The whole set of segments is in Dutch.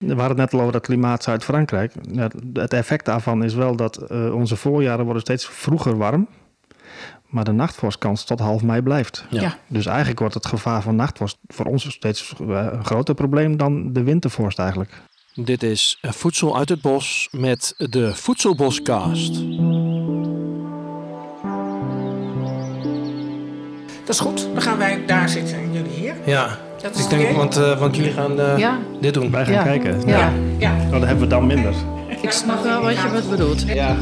We hadden het net al over het klimaat Zuid-Frankrijk. Het effect daarvan is wel dat uh, onze voorjaren worden steeds vroeger warm. Maar de nachtvorstkans tot half mei blijft. Ja. Dus eigenlijk wordt het gevaar van nachtvorst voor ons steeds een groter probleem dan de wintervorst eigenlijk. Dit is Voedsel uit het Bos met de Voedselboscast. Dat is goed. Dan gaan wij daar zitten en jullie hier. Ja, Dat is ik denk, want, eh, want jullie gaan eh, Ja. dit doen. Wij gaan Ja. kijken. Ja. Ja. Nou, dan hebben we dan minder. Ik snap wel wat je wat bedoelt. Ja.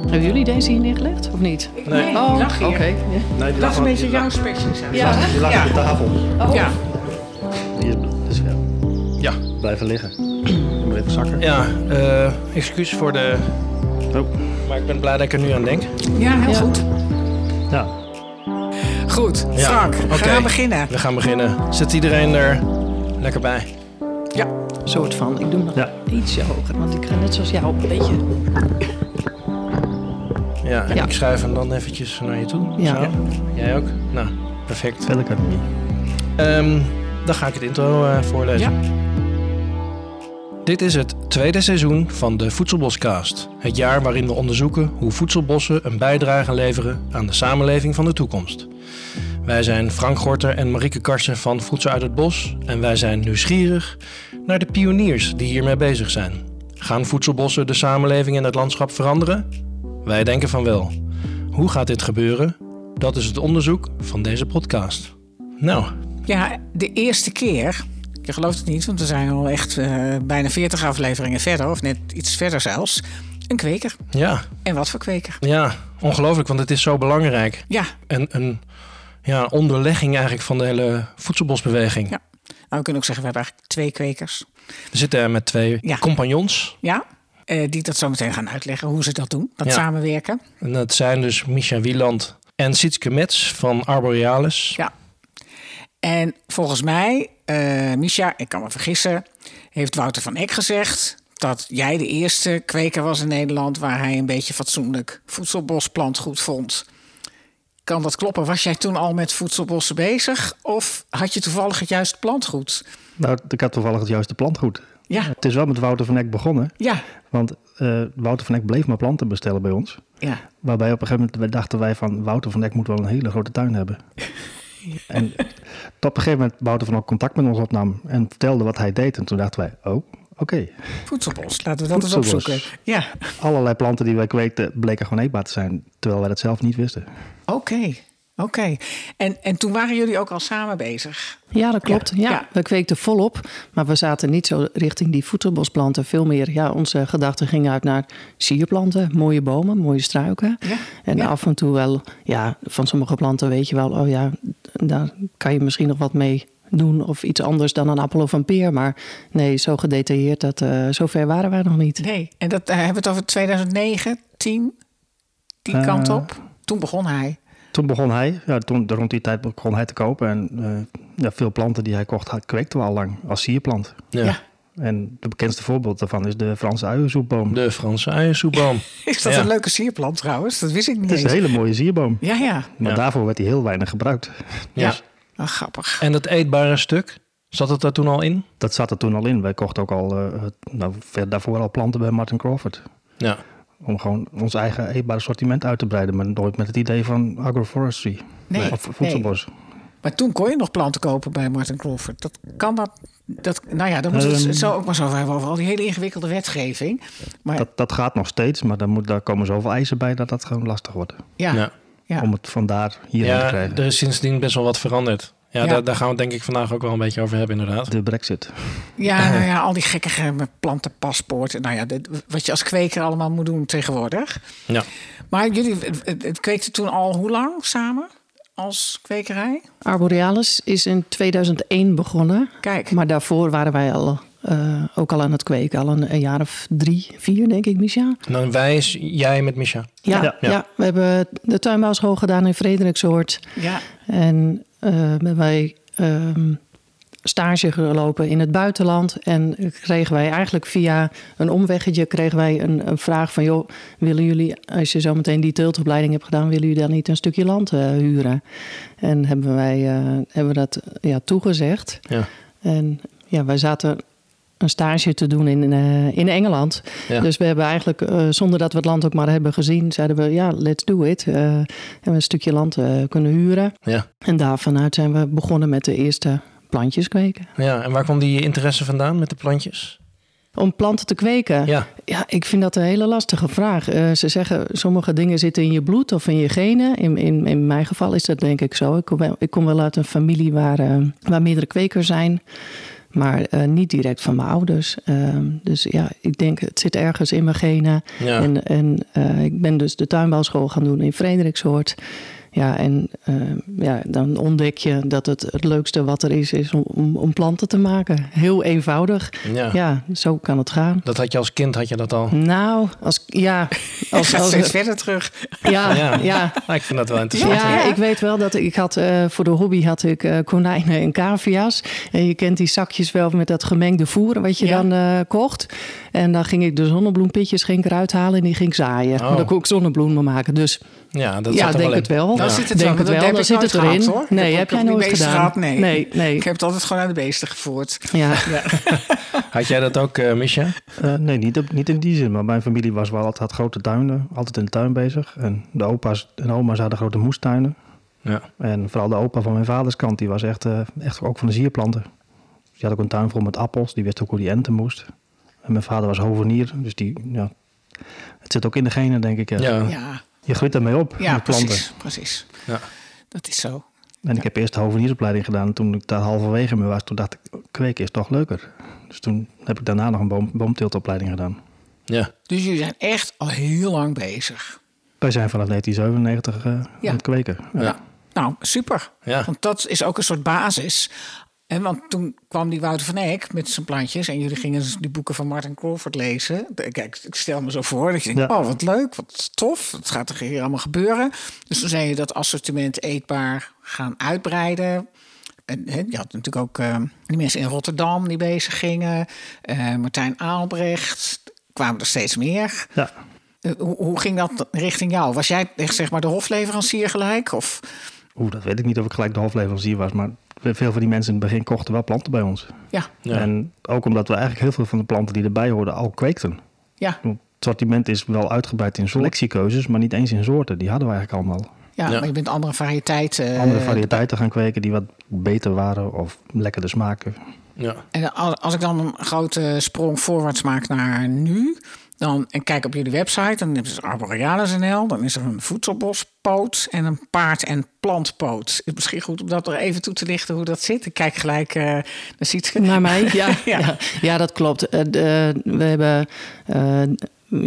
Hebben jullie deze hier neergelegd of niet? Nee. Nee, Oh, oké. hier. Nee, die Dat is een beetje jouw specialisatie. Ja. Die lag Ja. op de tafel. Ja. Die is, dus ja, Ja. blijven liggen. Moet even zakken. Ja, eh, excuus voor de... Oh, Maar ik ben blij dat ik er nu aan denk. ja, heel Ja. goed. ja. Goed, Ja, Frank, we gaan beginnen. We gaan beginnen. Zet iedereen er lekker bij. Ja. soort van. Ik doe nog Ja. ietsje hoger, want ik ga net zoals jou een beetje. Ja, en Ja. ik schuif hem dan eventjes naar je toe. Ja. Zo. Jij ook? Nou, perfect. Niet. Ehm, dan ga ik het intro eh, voorlezen. Dit is het tweede seizoen van de Voedselboscast. Het jaar waarin we onderzoeken hoe voedselbossen een bijdrage leveren aan de samenleving van de toekomst. Wij zijn Frank Gorter en Marieke Karsen van Voedsel uit het Bos en wij zijn nieuwsgierig naar de pioniers die hiermee bezig zijn. Gaan voedselbossen de samenleving en het landschap veranderen? Wij denken van wel. Hoe gaat dit gebeuren? Dat is het onderzoek van deze podcast. Nou, Ja, de eerste keer. Je gelooft het niet, want we zijn al echt eh, bijna 40 afleveringen verder, of net iets verder zelfs. Een kweker. ja, En wat voor kweker? ja, ongelooflijk, want het is zo belangrijk. Ja, En een ja, onderlegging eigenlijk van de hele voedselbosbeweging. Ja. nou, we kunnen ook zeggen, we hebben eigenlijk twee kwekers. We zitten er met twee Ja. compagnons. Ja, eh, die dat zo meteen gaan uitleggen hoe ze dat doen, dat Ja. samenwerken. En dat zijn dus Micha Wieland en Sietske Mets van Arborealis. Ja. En volgens mij, eh Misha, ik kan me vergissen, heeft Wouter van Eck gezegd dat jij de eerste kweker was in Nederland waar hij een beetje fatsoenlijk voedselbosplantgoed vond. Kan dat kloppen? Was jij toen al met voedselbossen bezig? Of had je toevallig het juiste plantgoed? Nou, ik had toevallig het juiste plantgoed. Ja, Het is wel met Wouter van Eck begonnen. ja, Want eh, Wouter van Eck bleef maar planten bestellen bij ons. ja. Waarbij op een gegeven moment dachten wij van... Wouter van Eck moet wel een hele grote tuin hebben. En tot op een gegeven moment Wouter van Eck contact met ons opnam... en vertelde wat hij deed. En toen dachten wij, oh, oké. Voedselbos, laten we dat eens opzoeken. Ja, Allerlei planten die wij kweekten bleken gewoon eetbaar te zijn. Terwijl wij dat zelf niet wisten. oké. Oké. En, en toen waren jullie ook al samen bezig? Ja, dat klopt. Ja, Ja, ja. we kweekten volop. Maar we zaten niet zo richting die voedselbosplanten. Veel meer, ja, onze gedachten gingen uit naar sierplanten. Mooie bomen, mooie struiken. Ja, En ja. af en toe wel, ja, van sommige planten weet je wel... oh ja, daar kan je misschien nog wat mee doen. Of iets anders dan een appel of een peer. Maar nee, zo gedetailleerd, dat, eh zo ver waren wij nog niet. Nee, en dat eh, hebben we het over 2009, 10, die Eh. kant op. Toen begon hij. Toen begon hij, ja, toen, rond die tijd begon hij te kopen. En eh, ja, veel planten die hij kocht, had- kweekten we al lang als sierplant. Ja. Ja. En het bekendste voorbeeld daarvan is de Franse uiensoepboom. De Franse uiensoepboom. Is dat Ja. een leuke sierplant trouwens? Dat wist ik niet Het is een hele mooie sierboom. Ja, ja. Maar Ja. daarvoor werd hij heel weinig gebruikt. ja. Oh, grappig. En dat eetbare stuk, zat het daar toen al in? Dat zat er toen al in. Wij kochten ook al, eh, het- nou, ver daarvoor al planten bij Martin Crawford. Ja. Om gewoon ons eigen eetbare sortiment uit te breiden. Maar nooit met het idee van agroforestry. Nee, of voedselbos. Maar toen kon je nog planten kopen bij Martin Crawford. Dat kan dat. dat nou ja, dan moeten we Ehm. het zo ook maar zo hebben over al die hele ingewikkelde wetgeving. Maar Dat, dat gaat nog steeds, maar dan moet, daar komen zoveel eisen bij dat dat gewoon lastig wordt. ja, ja. Om het vandaar hierheen te Ja, krijgen. er is sindsdien best wel wat veranderd. Ja, Ja. Daar, daar gaan we het denk ik vandaag ook wel een beetje over hebben inderdaad. De brexit. Ja, nou ja, al die gekkige met plantenpaspoorten. Nou ja, dit- wat je als kweker allemaal moet doen tegenwoordig. Ja. Maar jullie het, het- het kweekte toen al hoe lang samen als kwekerij? Arborealis is in 2001 begonnen. Kijk, Maar daarvoor waren wij al, eh, ook al aan het kweken. Al een, een jaar of drie, vier denk ik, Misha. En dan wij is jij met Misha. Ja, Ja. ja. we hebben de tuinbouwschool gedaan in Frederiksoord. ja, En eh, hebben wij ehm, stage gelopen in het buitenland. En kregen wij eigenlijk via een omweggetje kregen wij een, een vraag van... joh, willen jullie, als je zo meteen die teeltopleiding hebt gedaan... willen jullie dan niet een stukje land eh, huren? En hebben wij eh, hebben dat ja, toegezegd. Ja. En ja, wij zaten een stage te doen in, eh, in Engeland. Ja. Dus we hebben eigenlijk, eh, zonder dat we het land ook maar hebben gezien, zeiden we ja, let's do it. Eh hebben we een stukje land kunnen huren. Ja. En daar vanuit zijn we begonnen met de eerste plantjes kweken. ja, en waar kwam die interesse vandaan met de plantjes? Om planten te kweken? Ja, Ja, ik vind dat een hele lastige vraag. Ze zeggen sommige dingen zitten in je bloed of in je genen. In, in, in mijn geval is dat denk ik zo. Ik kom wel, ik kom wel uit een familie waar, waar meerdere kwekers zijn. Maar eh, niet direct van mijn ouders. Ehm, dus ja, ik denk het zit ergens in mijn genen. Ja. En, en eh, ik ben dus de tuinbouwschool gaan doen in Frederiksoord. Ja, en eh, ja, dan ontdek je dat het het leukste wat er is, is om, om, planten te maken. Heel eenvoudig. ja. Ja, zo kan het gaan. Dat had je als kind, had je dat al? Nou, als, ja, als, Gaat als, steeds verder terug. ja, ja. Ja. ja. ik vind dat wel interessant. Ja. ik weet wel dat ik had eh, voor de hobby had ik eh, konijnen en cavia's. En je kent die zakjes wel met dat gemengde voer wat je Ja. dan eh, kocht. En dan ging ik de zonnebloempitjes ging ik eruit halen en die ging ik zaaien. Oh. Dan kon ik zonnebloemen maken. Dus Ja, dat ja, denk wel het wel. Dan Ja. zit het denk wel. het wel. Dan ik zit het erin. hoor. Nee, Ik heb jij niet nooit gedaan. Gehad, nee. nee, nee. Ik heb het altijd gewoon aan de beesten gevoerd. Ja. Ja. Had jij dat ook, eh Misha? Eh, nee, niet, op- niet in die zin. Maar mijn familie was wel altijd had grote tuinen. Altijd in de tuin bezig. En de opa's en oma's hadden grote moestuinen. Ja. En vooral de opa van mijn vaders kant, die was echt, eh, echt ook van de zierplanten. Die had ook een tuin vol met appels. Die wist ook hoe die enten moest. En mijn vader was hovenier. Dus die, ja... Het zit ook in de genen, denk ik. Ja. Ja. Je groeit ermee op, ja met planten. precies. precies. Ja. Dat is zo. En ik heb eerst de hoveniersopleiding gedaan. En toen ik daar halverwege mee was, toen dacht ik, kweken is toch leuker. Dus toen heb ik daarna nog een boom, boomteeltopleiding gedaan. Ja. Dus jullie zijn echt al heel lang bezig. Wij zijn vanaf 1997 eh Ja. aan het kweken. Ja. Ja. Nou, super. Ja. Want dat is ook een soort basis. En want toen kwam die Wouter van Eck met zijn plantjes... en jullie gingen dus die boeken van Martin Crawford lezen. Kijk, ik stel me zo voor dat je denkt... Ja. oh, wat leuk, wat tof. Het gaat er hier allemaal gebeuren. Dus toen zijn je dat assortiment eetbaar gaan uitbreiden... En, je had natuurlijk ook eh, die mensen in Rotterdam die bezig gingen. Eh, Martijn Aalbrecht. kwamen er steeds meer. Ja. Eh, hoe, hoe ging dat richting jou? Was jij echt zeg maar de hofleverancier gelijk? Of Oeh, dat weet ik niet of ik gelijk de hoofdleverancier was. Maar veel van die mensen in het begin kochten wel planten bij ons. ja, Ja. En ook omdat we eigenlijk heel veel van de planten die erbij hoorden al kweekten. ja, Het sortiment is wel uitgebreid in selectiekeuzes, maar niet eens in soorten. Die hadden we eigenlijk allemaal. ja, Ja. maar je bent andere variëteiten. eh, Andere variëteiten gaan kweken die wat beter waren of lekkerder smaken. Ja. En als, als ik dan een grote sprong voorwaarts maak naar nu, dan en kijk op jullie website, dan is het Arborealis.nl, dan is er een voedselbospoot en een paard- en plantpoot. Het is misschien goed om dat er even toe te lichten hoe dat zit. Ik kijk gelijk uh, naar Sietske. Naar mij, ja. Ja. ja. ja. dat klopt. Eh, de- we hebben... eh,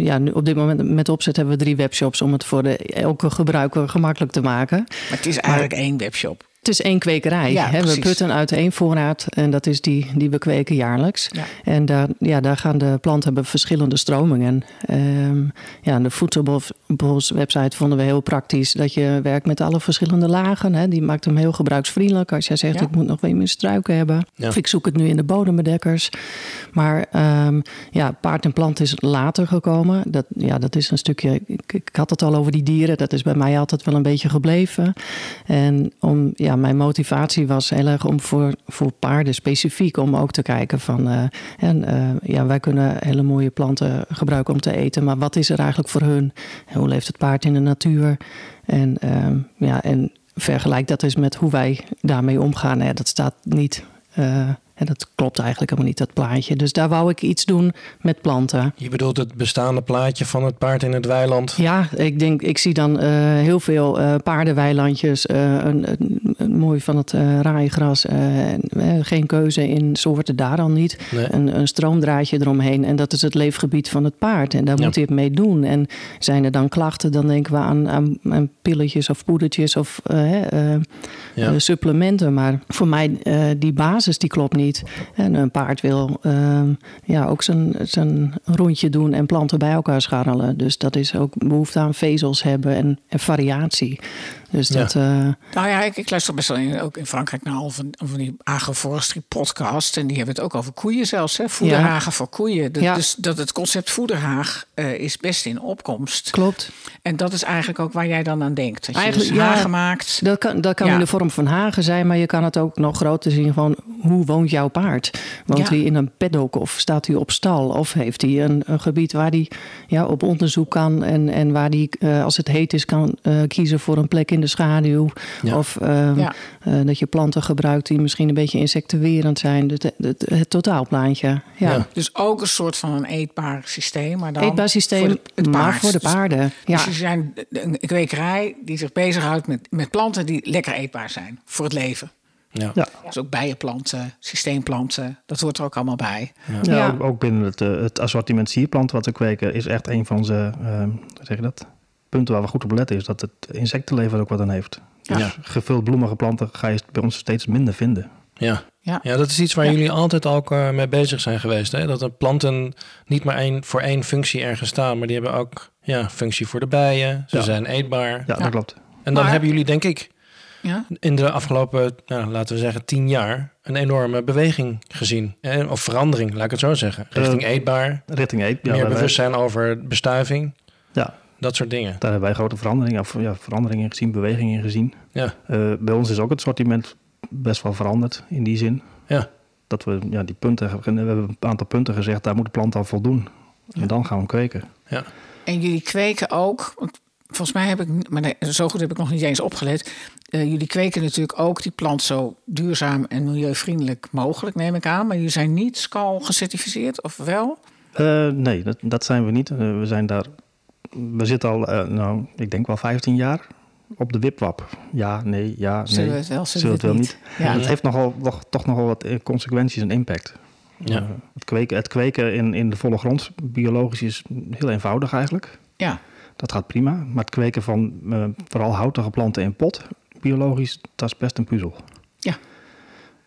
ja, nu op dit moment met opzet hebben we drie webshops om het voor de, elke gebruiker gemakkelijk te maken. Maar het is eigenlijk één webshop. Het is één kwekerij. Ja, hè. We putten uit één voorraad en dat is die die we kweken jaarlijks. Ja. En daar, ja, daar gaan de planten hebben verschillende stromingen. Ehm ja, de Voedselbos website vonden we heel praktisch dat je werkt met alle verschillende lagen. Hè. Die maakt hem heel gebruiksvriendelijk. Als jij zegt Ja. ik moet nog weer meer struiken hebben. Ja. Of ik zoek het nu in de bodembedekkers. Maar ehm, ja, paard en plant is later gekomen. Dat, ja, dat is een stukje. Ik, ik had het al over die dieren. Dat is bij mij altijd wel een beetje gebleven. En om, ja, mijn motivatie was heel erg om voor, voor paarden specifiek om ook te kijken van. eh, en, eh, ja, wij kunnen hele mooie planten gebruiken om te eten. Maar wat is er eigenlijk voor hun? Hoe leeft het paard in de natuur? En, ehm, ja, en vergelijk dat eens met hoe wij daarmee omgaan. Ja, dat staat niet. En dat klopt eigenlijk helemaal niet, dat plaatje. Dus daar wou ik iets doen met planten. Je bedoelt het bestaande plaatje van het paard in het weiland? Ja, ik denk, ik zie dan eh, heel veel eh, paardenweilandjes. eh, een, een, een mooi van het raaigras. en, geen keuze in soorten, daar al niet. Nee. Een, een stroomdraadje eromheen. En dat is het leefgebied van het paard. En daar Ja. moet hij het mee doen. En zijn er dan klachten, dan denken we aan, aan, aan pilletjes of poedertjes of Ja. supplementen. Maar voor mij, die basis, die klopt niet. En een paard wil ehm, ja, ook zijn, zijn rondje doen en planten bij elkaar scharrelen. Dus dat is ook behoefte aan vezels hebben en, en variatie. Dus Ja. dat... eh, Nou ja, ik, ik luister best wel in, ook in Frankrijk naar al van, van die agroforestry podcast. En die hebben het ook over koeien zelfs. Hè? Voederhagen voor koeien. Dat, Ja. Dus dat het concept voederhaag eh, is best in opkomst. klopt. En dat is eigenlijk ook waar jij dan aan denkt. Dat je Eigenlijk, dus hagen maakt. Dat kan, dat kan Ja. in de vorm van hagen zijn, maar je kan het ook nog groter zien van hoe woont jouw paard? Woont Ja. hij in een paddock of staat hij op stal? Of heeft hij een, een gebied waar hij ja, op onderzoek kan en, en waar hij, eh, als het heet is, kan eh, kiezen voor een plek in de schaduw? Ja. Of ehm, Ja. eh, dat je planten gebruikt die misschien een beetje insectenwerend zijn. Het, het, het totaalplaatje. Ja. Ja. Dus ook een soort van een eetbaar systeem, maar dan Eetbaar systeem, voor de- het maar voor de Dus- paarden. Ja. Dus er zijn een kwekerij die zich bezighoudt met, met planten die lekker eetbaar zijn voor het leven. Ja. Ja, Dus ook bijenplanten, systeemplanten, dat hoort er ook allemaal bij. ja, Ja. Ook, ook binnen het, eh, het assortiment sierplanten wat we kweken is echt een van onze eh, hoe zeg je dat? Punten waar we goed op letten. Is dat het insectenleven er ook wat aan heeft. Ja. Dus gevuld bloemige planten ga je bij ons steeds minder vinden. Ja. Ja. ja, dat is iets waar Ja. jullie altijd ook eh, mee bezig zijn geweest. Hè? Dat de planten niet maar één, voor één functie ergens staan, maar die hebben ook ja, functie voor de bijen. Ze Ja. zijn eetbaar. Ja, Ja. dat klopt. En dan Maar- hebben jullie, denk ik, Ja? in de afgelopen, nou, laten we zeggen, tien jaar een enorme beweging gezien. Eh, Of verandering, laat ik het zo zeggen. Richting Eh, eetbaar, Richting eet. Ja, meer wij- bewustzijn over bestuiving, Ja, dat soort dingen. daar hebben wij grote veranderingen, of, ja, veranderingen gezien, bewegingen gezien. Ja, Eh, bij ons is ook het sortiment best wel veranderd in die zin. ja, Dat we ja, die punten, we hebben een aantal punten gezegd, daar moet de plant aan voldoen. En dan gaan we kweken. ja. En jullie kweken ook, want volgens mij heb ik, maar nee, zo goed heb ik nog niet eens opgelet. Eh, jullie kweken natuurlijk ook die plant zo duurzaam en milieuvriendelijk mogelijk, neem ik aan. Maar jullie zijn niet SCAL gecertificeerd, of wel? Eh, nee, dat, dat zijn we niet. We zijn daar, we zitten al, eh, nou, ik denk wel 15 jaar op de wipwap. Ja, nee, ja, nee. Zullen we het wel, zullen, Zullen we het wel niet? Ja. Het heeft nogal, nog, toch nogal wat eh, consequenties en impact. Ja. Eh, het kweken, het kweken in, in de volle grond, biologisch, is heel eenvoudig eigenlijk. Ja, Dat gaat prima. Maar het kweken van eh, vooral houtige planten in pot, biologisch, dat is best een puzzel. Ja.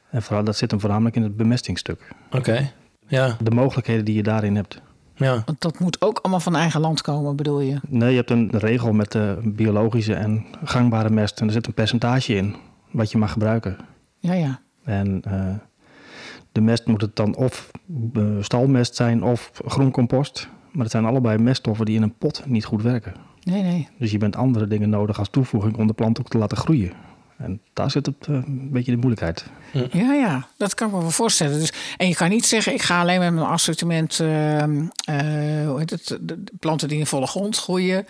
En vooral, dat zit hem voornamelijk in het bemestingstuk. Oké. Ja, De mogelijkheden die je daarin hebt. Ja, want dat moet ook allemaal van eigen land komen, bedoel je? Nee, je hebt een regel met eh, biologische en gangbare mest. En er zit een percentage in wat je mag gebruiken. Ja, ja. En eh, de mest moet het dan of eh, stalmest zijn of groencompost. Maar het zijn allebei meststoffen die in een pot niet goed werken. Nee, nee. Dus je bent andere dingen nodig als toevoeging om de plant ook te laten groeien. En daar zit het eh, een beetje de moeilijkheid. Ja, ja, dat kan ik me wel voorstellen. Dus, en je kan niet zeggen, ik ga alleen met mijn assortiment, ehm, eh, hoe heet het, de, planten die in volle grond groeien,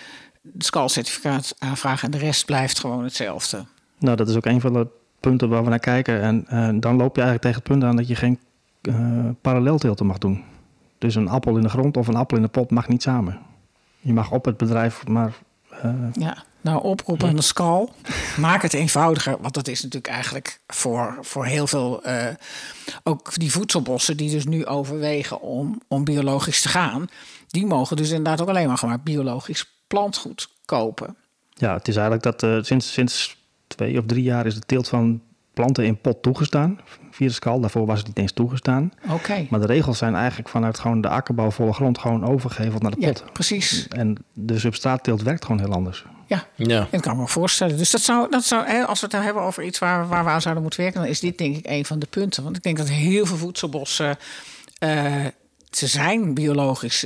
het SCAL-certificaat aanvragen en de rest blijft gewoon hetzelfde. Nou, dat is ook een van de punten waar we naar kijken. En eh, dan loop je eigenlijk tegen het punt aan dat je geen parallelteelten mag doen. Dus een appel in de grond of een appel in de pot mag niet samen. Je mag op het bedrijf maar... Ja, nou oproep aan de SCAL. Maak het eenvoudiger, want dat is natuurlijk eigenlijk voor, voor heel veel, eh, ook die voedselbossen die dus nu overwegen om, om biologisch te gaan, die mogen dus inderdaad ook alleen maar biologisch plantgoed kopen. ja, het is eigenlijk dat eh, sinds, sinds twee of drie jaar is de teelt van planten in pot toegestaan. Via de skal, daarvoor was het niet eens toegestaan. Oké. Maar de regels zijn eigenlijk vanuit gewoon de akkerbouw volle grond gewoon overgeheveld naar de Ja, pot. precies. En de substraatteelt werkt gewoon heel anders. Ja, ja. dat kan ik me voorstellen. Dus dat zou, dat zou als we het nou hebben over iets waar, waar we aan zouden moeten werken, dan is dit denk ik een van de punten. Want ik denk dat heel veel voedselbossen. eh, ze zijn biologisch.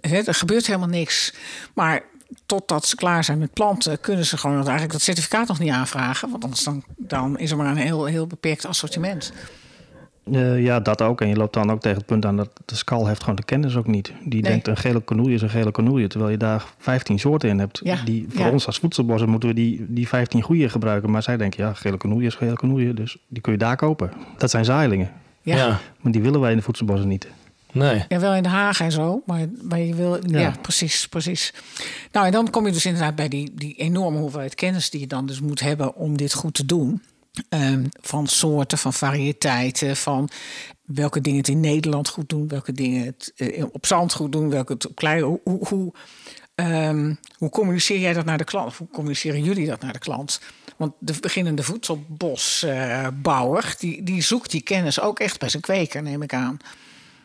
Hè, Er gebeurt helemaal niks. Maar totdat ze klaar zijn met planten, kunnen ze gewoon eigenlijk dat certificaat nog niet aanvragen. Want anders dan, dan is er maar een heel, heel beperkt assortiment. Eh, ja, dat ook. En je loopt dan ook tegen het punt aan dat de skal heeft gewoon de kennis ook niet. Die Nee. denkt een gele cornoelie is een gele cornoelie, terwijl je daar 15 soorten in hebt. Ja, Die, voor ja. ons als voedselbossen moeten we die, die 15 goede gebruiken. Maar zij denken, ja, gele cornoelie is gele cornoelie, dus die kun je daar kopen. Dat zijn zaailingen, Ja. ja. maar die willen wij in de voedselbossen niet. Nee. Ja, wel in de Haag en zo, maar, maar je wil... Ja. Ja. precies, precies. Nou, en dan kom je dus inderdaad bij die, die enorme hoeveelheid kennis... die je dan dus moet hebben om dit goed te doen. Ehm, van soorten, van variëteiten, van welke dingen het in Nederland goed doen... welke dingen het eh, op zand goed doen, welke het op klei... Hoe, hoe, ehm, hoe communiceer jij dat naar de klant? Hoe communiceren jullie dat naar de klant? Want de beginnende voedselbosbouwer... die, die zoekt die kennis ook echt bij zijn kweker, neem ik aan.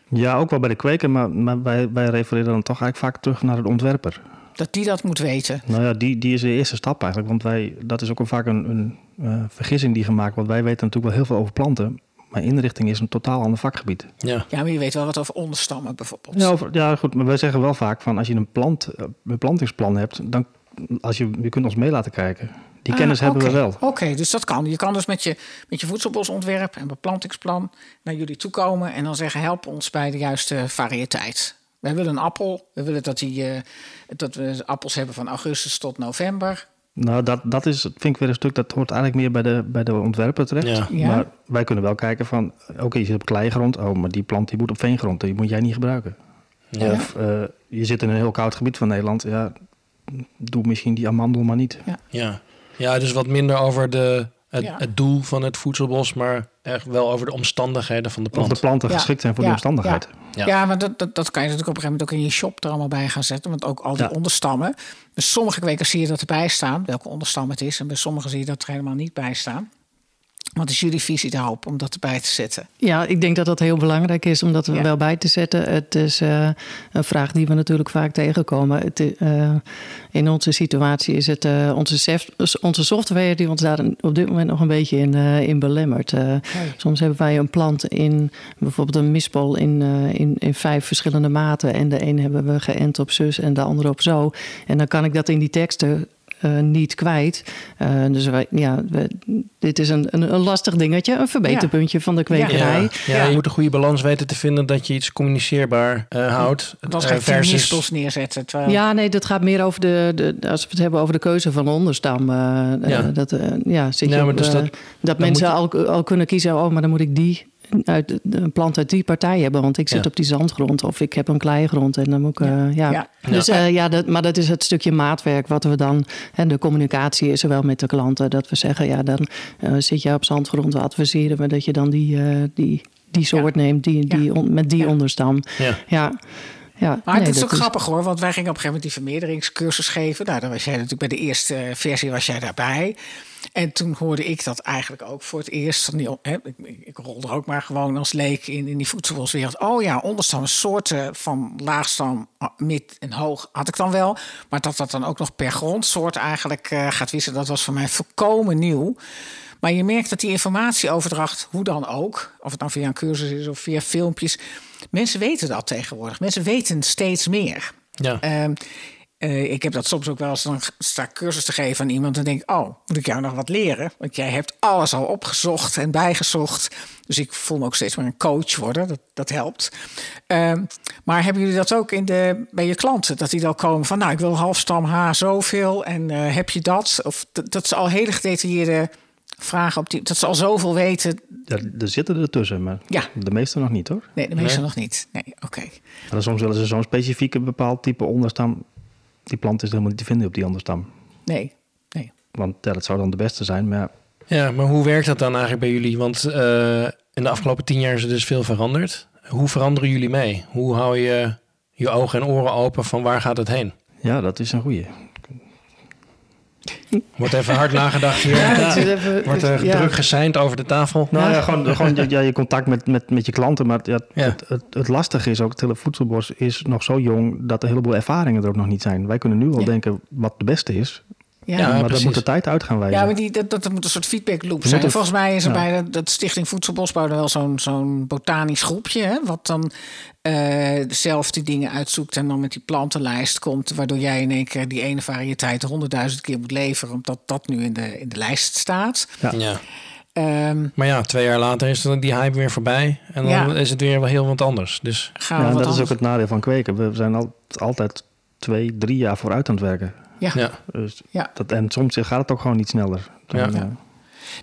Ja, ook wel bij de kweker, maar, maar wij, wij refereren dan toch eigenlijk vaak terug naar de ontwerper. Dat die dat moet weten. Nou ja, die, die is de eerste stap eigenlijk. Want wij, dat is ook een, vaak een, een eh, vergissing die gemaakt wordt. Wij weten natuurlijk wel heel veel over planten. Maar inrichting is een totaal ander vakgebied. Ja. Ja, maar je weet wel wat over onderstammen bijvoorbeeld. Ja, over- ja, goed. Maar wij zeggen wel vaak van als je een, plant, eh, een plantingsplan hebt, dan als je, je kunt ons mee laten kijken. Die Ah, kennis hebben we wel. Oké, dus dat kan. Je kan dus met je, met je voedselbosontwerp en beplantingsplan naar jullie toe komen en dan zeggen: help ons bij de juiste variëteit. Wij willen een appel. We willen dat, die, eh, dat we appels hebben van augustus tot november. Nou, dat, dat is, vind ik weer een stuk, dat hoort eigenlijk meer bij de, bij de ontwerper terecht. Ja. Ja. Maar wij kunnen wel kijken van, oké, je zit op kleigrond. Oh, maar die plant die moet op veengrond. Die moet jij niet gebruiken. Ja. Of eh, je zit in een heel koud gebied van Nederland. Ja, doe misschien die amandel maar niet. Ja. ja, dus wat minder over de, het, Ja. het doel van het voedselbos, maar echt wel over de omstandigheden van de Of plant. de planten Ja. geschikt zijn voor Ja. die omstandigheid. Ja. Ja, maar dat, dat, dat kan je natuurlijk op een gegeven moment ook in je shop er allemaal bij gaan zetten. Want ook al die Ja. onderstammen. Dus sommige kwekers zie je dat erbij staan, welke onderstam het is. En bij sommige zie je dat er helemaal niet bij staan. Wat is jullie visie daarop om dat erbij te zetten? Ja, ik denk dat dat heel belangrijk is om dat er Ja. wel bij te zetten. Het is eh, een vraag die we natuurlijk vaak tegenkomen. Het, eh, in onze situatie is het eh, onze, onze software die ons daar op dit moment nog een beetje in, in belemmert. Soms hebben wij een plant in bijvoorbeeld een mispol in, in, in vijf verschillende maten. En de een hebben we geënt op zus en de andere op zo. En dan kan ik dat in die teksten eh, niet kwijt. Eh, dus wij, ja, we, dit is een, een, een lastig dingetje, een verbeterpuntje van de kwekerij. Ja, ja, Ja. je moet een goede balans weten te vinden dat je iets communiceerbaar eh, houdt. Want anders eh, ga je versus... mispels neerzetten. Terwijl... Ja, nee, dat gaat meer over de, de. Als we het hebben over de keuze van onderstam. Ja. dat, eh, ja, zit je Ja, maar op, dus dat- dat, mensen moet al, al kunnen kiezen. Oh, maar dan moet ik die. Uit de- een plant uit die partij hebben, want ik zit Ja. op die zandgrond of ik heb een kleigrond en dan moet ik. eh, ja. Ja. Dus eh, ja, dat, maar dat is het stukje maatwerk wat we dan. En de communicatie is er wel met de klanten. Dat we zeggen, ja, dan eh, zit je op zandgrond, we adviseren we dat je dan die, eh, die, die soort neemt, die, die, Ja. on- met die Ja. onderstam. Ja. Ja. Ja, Maar nee, het is ook grappig hoor, want wij gingen op een gegeven moment die vermeerderingscursus geven. Nou, daar was jij natuurlijk bij de eerste eh, versie was jij daarbij. En toen hoorde ik dat eigenlijk ook voor het eerst. Van die, hè, ik, rolde er ook maar gewoon als leek in, in die voedselwereld. Oh ja, onderstammen, soorten van laagstam, ah, mid en hoog had ik dan wel. Maar dat dat dan ook nog per grondsoort eigenlijk eh, gaat wisselen, dat was voor mij volkomen nieuw. Maar je merkt dat die informatieoverdracht, hoe dan ook, of het nou via een cursus is of via filmpjes, mensen weten dat tegenwoordig. Mensen weten steeds meer. Ja. Ehm, eh, ik heb dat soms ook wel eens, dan sta cursus te geven aan iemand en denk ik, oh, moet ik jou nog wat leren? Want jij hebt alles al opgezocht en bijgezocht. Dus ik voel me ook steeds meer een coach worden, dat, dat helpt. Ehm, maar hebben jullie dat ook in de, bij je klanten? Dat die dan komen van, nou, ik wil halfstam H zoveel en eh, heb je dat? Of dat, ze al hele gedetailleerde vragen op die, dat ze al zoveel weten. Ja, er zitten er tussen, maar Ja. de meeste nog niet hoor. Nee, de meeste Nee. nog niet. Nee, oké. En soms willen ze zo'n specifieke bepaald type onderstam. Die plant is helemaal niet te vinden op die onderstam. Nee, nee. Want ja, dat zou dan de beste zijn. Maar ja, Ja, maar hoe werkt dat dan eigenlijk bij jullie? Want eh, in de afgelopen tien jaar is er dus veel veranderd. Hoe veranderen jullie mee? Hoe hou je je ogen en oren open van waar gaat het heen? ja, dat is een goeie. Wordt even hard nagedacht hier. Ja, even- Wordt er ja. druk geseind over de tafel. Nou ja, gewoon, gewoon ja, je contact met, met, met je klanten. Maar. Het, het, het lastige is ook, het hele voedselbos is nog zo jong dat er een heleboel ervaringen er ook nog niet zijn. Wij kunnen nu Ja. denken wat de beste is. Ja, Ja, maar dat moet de tijd uit gaan wijzen. Ja, maar die, dat, dat moet een soort feedback loop zijn. het- Volgens mij is er ja. bij de, dat Stichting Voedselbosbouw er wel zo'n zo'n botanisch groepje... Hè, wat dan eh, zelf die dingen uitzoekt en dan met die plantenlijst komt... waardoor jij in één keer die ene variëteit honderdduizend keer moet leveren... omdat dat nu in de, in de lijst staat. Ja. Ja. Ehm, Maar ja, twee jaar later is dan die hype weer voorbij. En dan Ja. is het weer wel heel wat anders. Dus gaan Ja, we en wat dat is ook het nadeel van kweken. We zijn al, altijd twee, drie jaar vooruit aan het werken. Ja. ja. Dus Ja. dat, en soms gaat het ook gewoon niet sneller. Dan, Ja. eh,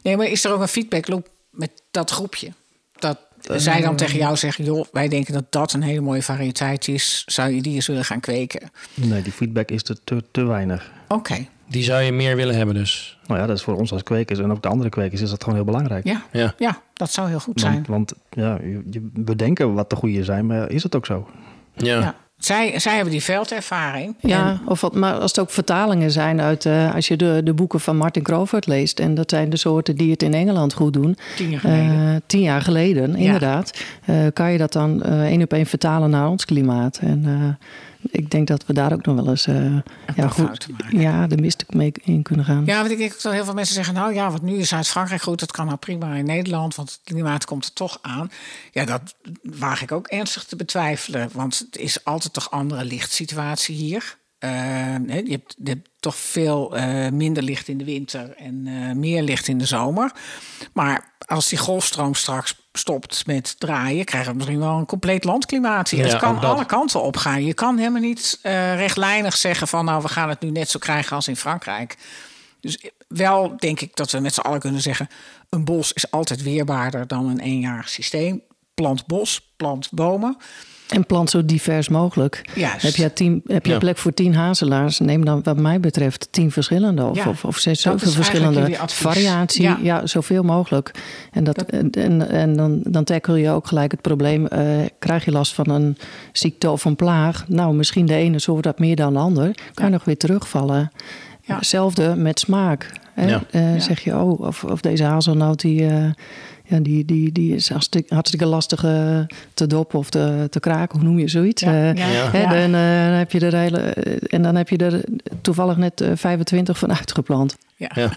Nee, maar is er ook een feedback loop met dat groepje? Dat zij dan tegen jou zeggen... joh, wij denken dat dat een hele mooie variëteit is. Zou je die eens willen gaan kweken? nee, die feedback is te, te, te weinig. Oké, Die zou je meer willen hebben dus. Nou ja, dat is voor ons als kwekers en ook de andere kwekers is dat gewoon heel belangrijk. ja. Ja. Ja, dat zou heel goed zijn. Want, want ja, je, je bedenken wat de goede zijn, maar is het ook zo? Ja. Ja. Zij, zij hebben die veldervaring. Ja, En- of wat, maar als het ook vertalingen zijn uit, eh, als je de, de boeken van Martin Crawford leest, en dat zijn de soorten die het in Engeland goed doen, Tien jaar geleden. eh, tien jaar geleden, inderdaad, eh, kan je dat dan één op één vertalen naar ons klimaat. En ik denk dat we daar ook nog wel eens eh, ja, goed, ja, de mist mee in kunnen gaan. Ja, want ik denk ook dat heel veel mensen zeggen... nou ja, wat nu is Zuid-Frankrijk goed, dat kan nou prima in Nederland... want het klimaat komt er toch aan. Ja, dat waag ik ook ernstig te betwijfelen. Want het is altijd toch andere lichtsituatie hier. Eh, je hebt toch veel eh, minder licht in de winter en meer licht in de zomer. Maar als die golfstroom straks stopt met draaien, krijgen we misschien wel een compleet landklimaat. Ja, het kan alle kanten op gaan. Je kan helemaal niet eh, rechtlijnig zeggen van nou, we gaan het nu net zo krijgen als in Frankrijk. Dus wel denk ik dat we met z'n allen kunnen zeggen: een bos is altijd weerbaarder dan een eenjarig systeem. Plant bos, plant bomen. En plant zo divers mogelijk. Juist. Heb je, tien, heb je Ja. plek voor tien hazelaars? Neem dan wat mij betreft tien verschillende. Of, Ja, of, of zes, zoveel verschillende variatie. Ja. Ja. zoveel mogelijk. En, dat, en, en, en dan, dan tackle je ook gelijk het probleem. eh, krijg je last van een ziekte of een plaag? Nou, misschien de ene soort dat meer dan de ander. Kan je nog weer terugvallen. Ja. Hetzelfde met smaak. Hè? Ja. Eh, Ja. Zeg je, oh, of, of deze hazelnoot die, eh, ja, die, die, die is hartstikke, hartstikke lastig eh, te doppen of te, te kraken. Hoe noem je zoiets? Ja, Eh, ja, Ja. Hè, ja. dan, eh, dan heb je er hele, en dan heb je er toevallig net eh, 25 van uitgeplant. Ja. Ja.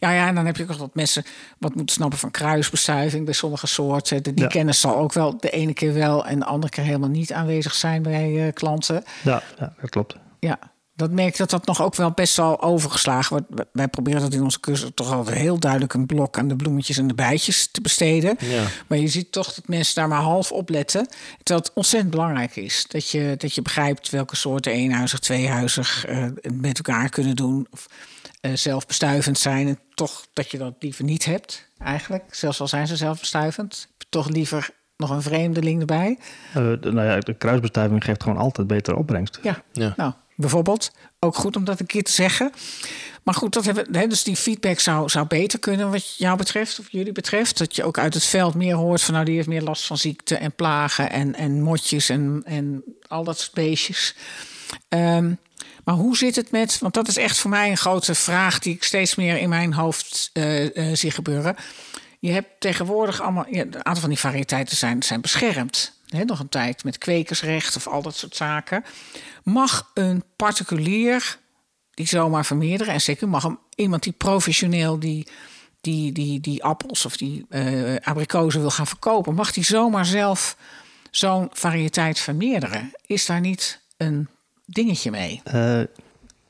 Ja. Ja. en dan heb je ook nog wat mensen wat moeten snappen van kruisbestuiving bij sommige soorten. Die Ja. kennis zal ook wel de ene keer wel en de andere keer helemaal niet aanwezig zijn bij eh, klanten. Ja, ja dat klopt. Ja, dat merk ik dat dat nog ook wel best wel overgeslagen wordt. Wij- proberen dat in onze cursus toch altijd heel duidelijk een blok aan de bloemetjes en de bijtjes te besteden. Ja. Maar je ziet toch dat mensen daar maar half op letten. Terwijl het ontzettend belangrijk is dat je, dat je begrijpt welke soorten eenhuizig, tweehuizig eh, met elkaar kunnen doen. Of eh, zelfbestuivend zijn. En toch dat je dat liever niet hebt, eigenlijk. Zelfs al zijn ze zelfbestuivend. Toch liever nog een vreemdeling erbij. Eh, de, nou ja, de kruisbestuiving geeft gewoon altijd betere opbrengst. Ja, Ja. nou, bijvoorbeeld. Ook goed om dat een keer te zeggen. Maar goed, dat hebben, hè, dus die feedback zou, zou beter kunnen wat jou betreft, of jullie betreft. Dat je ook uit het veld meer hoort van nou, die heeft meer last van ziekte en plagen en, en motjes en, en al dat soort beestjes. Ehm, maar hoe zit het met, want dat is echt voor mij een grote vraag die ik steeds meer in mijn hoofd eh, eh, zie gebeuren. Je hebt tegenwoordig allemaal, een aantal van die variëteiten zijn, zijn beschermd. Hè, nog een tijd met kwekersrecht of al dat soort zaken. Mag een particulier die zomaar vermeerderen, en zeker mag hem, iemand die professioneel die, die, die, die appels of die eh abrikozen wil gaan verkopen, mag die zomaar zelf zo'n variëteit vermeerderen? Is daar niet een dingetje mee? Eh,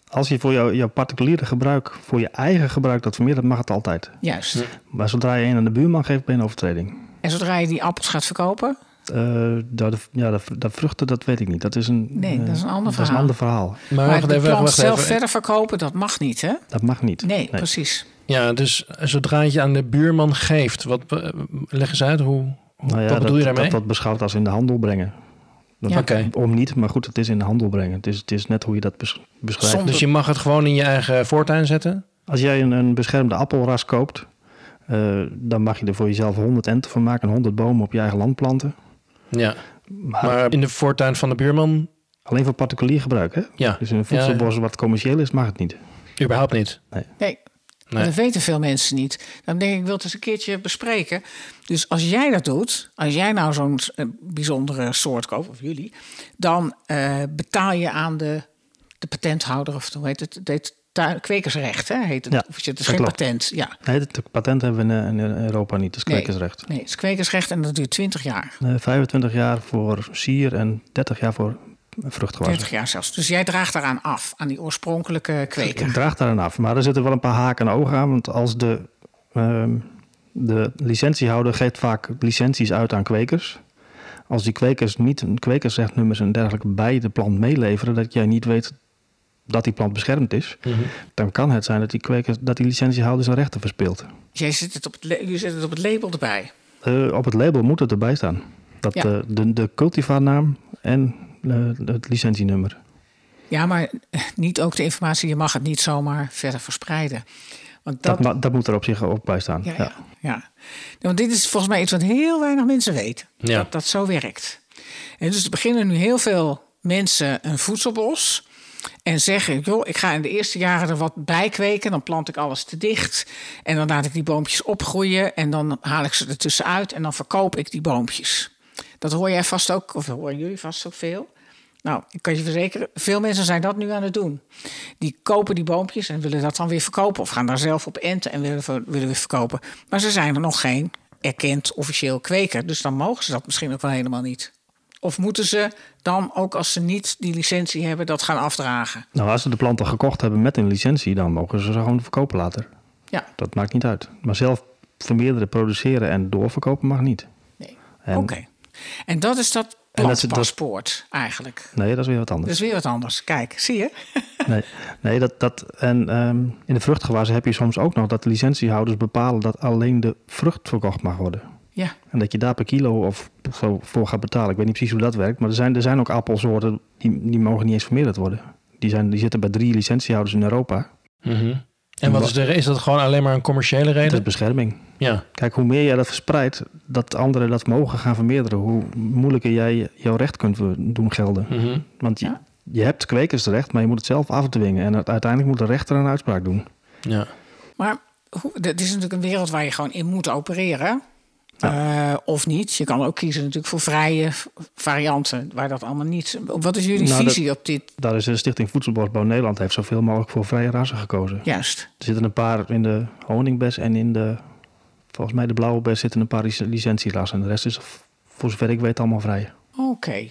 als je voor jouw jouw particuliere gebruik, voor je eigen gebruik dat vermeerdert, mag het altijd. Juist. Maar zodra je een aan de buurman geeft, ben je een overtreding. En zodra je die appels gaat verkopen, Eh, dat, ja, dat, dat vruchten, dat weet ik niet. Dat is een, Nee, dat is een eh, ander dat is een verhaal. ander verhaal. Maar, maar de even, plant wacht zelf even. verder verkopen, dat mag niet, hè? Dat mag niet. Nee, precies. Ja, dus zodra je aan de buurman geeft, wat, eh, leg eens uit, hoe, hoe- Nou ja, wat bedoel dat, je daarmee? Dat wordt beschouwd als in de handel brengen. Dat- Ja. Om niet, maar goed, het is in de handel brengen. Het is, het is net hoe je dat bes- beschrijft. Zonder- Dus je mag het gewoon in je eigen voortuin zetten? Als jij een, een beschermde appelras koopt, eh, dan mag je er voor jezelf 100 enten van maken, 100 bomen op je eigen land planten. Ja. Maar, Maar in de voortuin van de buurman, alleen voor particulier gebruik, hè? ja, Dus in een voedselbos wat commercieel is, mag het niet. überhaupt niet. Nee. Maar dat weten veel mensen niet. Dan denk ik, ik wil het eens een keertje bespreken. Dus als jij dat doet, als jij nou zo'n eh, bijzondere soort koopt, of jullie, dan eh, betaal je aan de, de patenthouder, of hoe heet het? Het heet tu- kwekersrecht, hè? Heet het? Ja, of het is geen klopt. patent. Ja. Nee, het patent hebben we in, Europa niet, dus Nee. kwekersrecht. Nee, het is kwekersrecht en dat duurt 20 jaar. Eh, 25 jaar voor sier en 30 jaar voor vruchtgewassen. 20 jaar zelfs. Dus jij draagt daaraan af, aan die oorspronkelijke kweker. Ik draag daar aan af. Maar er zitten wel een paar haken en ogen aan. Want als de, ehm, de licentiehouder geeft vaak licenties uit aan kwekers. Als die kwekers niet een kwekersrechtnummers en dergelijke bij de plant meeleveren, dat jij niet weet dat die plant beschermd is, Mhm. dan kan het zijn dat die, kwekers, dat die licentiehouder zijn rechten verspeelt. Jij zet het op het, je zet het op het label erbij. Eh, op het label moet het erbij staan. Dat Ja. eh, de, de cultivarnaam en eh, het licentienummer. Ja, maar niet ook de informatie, je mag het niet zomaar verder verspreiden. Want Dat, dat, moet er op zich ook bij staan. Ja, Ja. ja. ja. Want dit is volgens mij iets wat heel weinig mensen weten. Ja. Dat dat zo werkt. En dus er beginnen nu heel veel mensen een voedselbos. En zeggen, joh, ik ga in de eerste jaren er wat bij kweken. Dan plant ik alles te dicht. En dan laat ik die boompjes opgroeien. En dan haal ik ze er tussenuit. En dan verkoop ik die boompjes. Dat hoor jij vast ook, of horen jullie vast ook veel. Nou, ik kan je verzekeren, veel mensen zijn dat nu aan het doen. Die kopen die boompjes en willen dat dan weer verkopen. Of gaan daar zelf op enten en willen, willen weer verkopen. Maar ze zijn er nog geen erkend officieel kweker. Dus dan mogen ze dat misschien ook wel helemaal niet. Of moeten ze dan ook als ze niet die licentie hebben, dat gaan afdragen? Nou, als ze de planten gekocht hebben met een licentie, dan mogen ze ze gewoon verkopen later. Ja, Dat maakt niet uit. Maar zelf vermeerderen, produceren en doorverkopen mag niet. nee. Oké. En dat is dat En dat is- dat- plantpaspoort eigenlijk. Nee, dat is weer wat Dat anders. is weer wat anders. Kijk, zie je? Nee, nee dat, dat, en ehm, in de vruchtgewassen heb je soms ook nog dat de licentiehouders bepalen dat alleen de vrucht verkocht mag worden. Ja. En dat je daar per kilo of zo voor gaat betalen. Ik weet niet precies hoe dat werkt, maar er zijn, er zijn ook appelsoorten die, die mogen niet eens vermeerderd worden. Die, zijn, die zitten bij drie licentiehouders in Europa. Mhm. En wat is, de, is dat gewoon alleen maar een commerciële Dat is reden? bescherming. Ja. Kijk, hoe meer jij dat verspreidt, dat anderen dat mogen gaan vermeerderen, hoe moeilijker jij jouw recht kunt doen gelden. Mhm. Want je, Ja. je hebt kwekersrecht, maar je moet het zelf afdwingen. En uiteindelijk moet de rechter een uitspraak doen. ja. Maar hoe, dit is natuurlijk een wereld waar je gewoon in moet opereren. Eh, of niet. Je kan ook kiezen natuurlijk voor vrije varianten, waar dat allemaal niet. Wat is jullie Nou, dat- visie op dit? Daar is de Stichting Voedselbosbouw Nederland heeft zoveel mogelijk voor vrije rassen gekozen. Juist. Er zitten een paar in de honingbes en in de, volgens mij de blauwe bes zitten een paar lic- licentierassen. En de rest is, voor zover ik weet, allemaal vrij. Oké.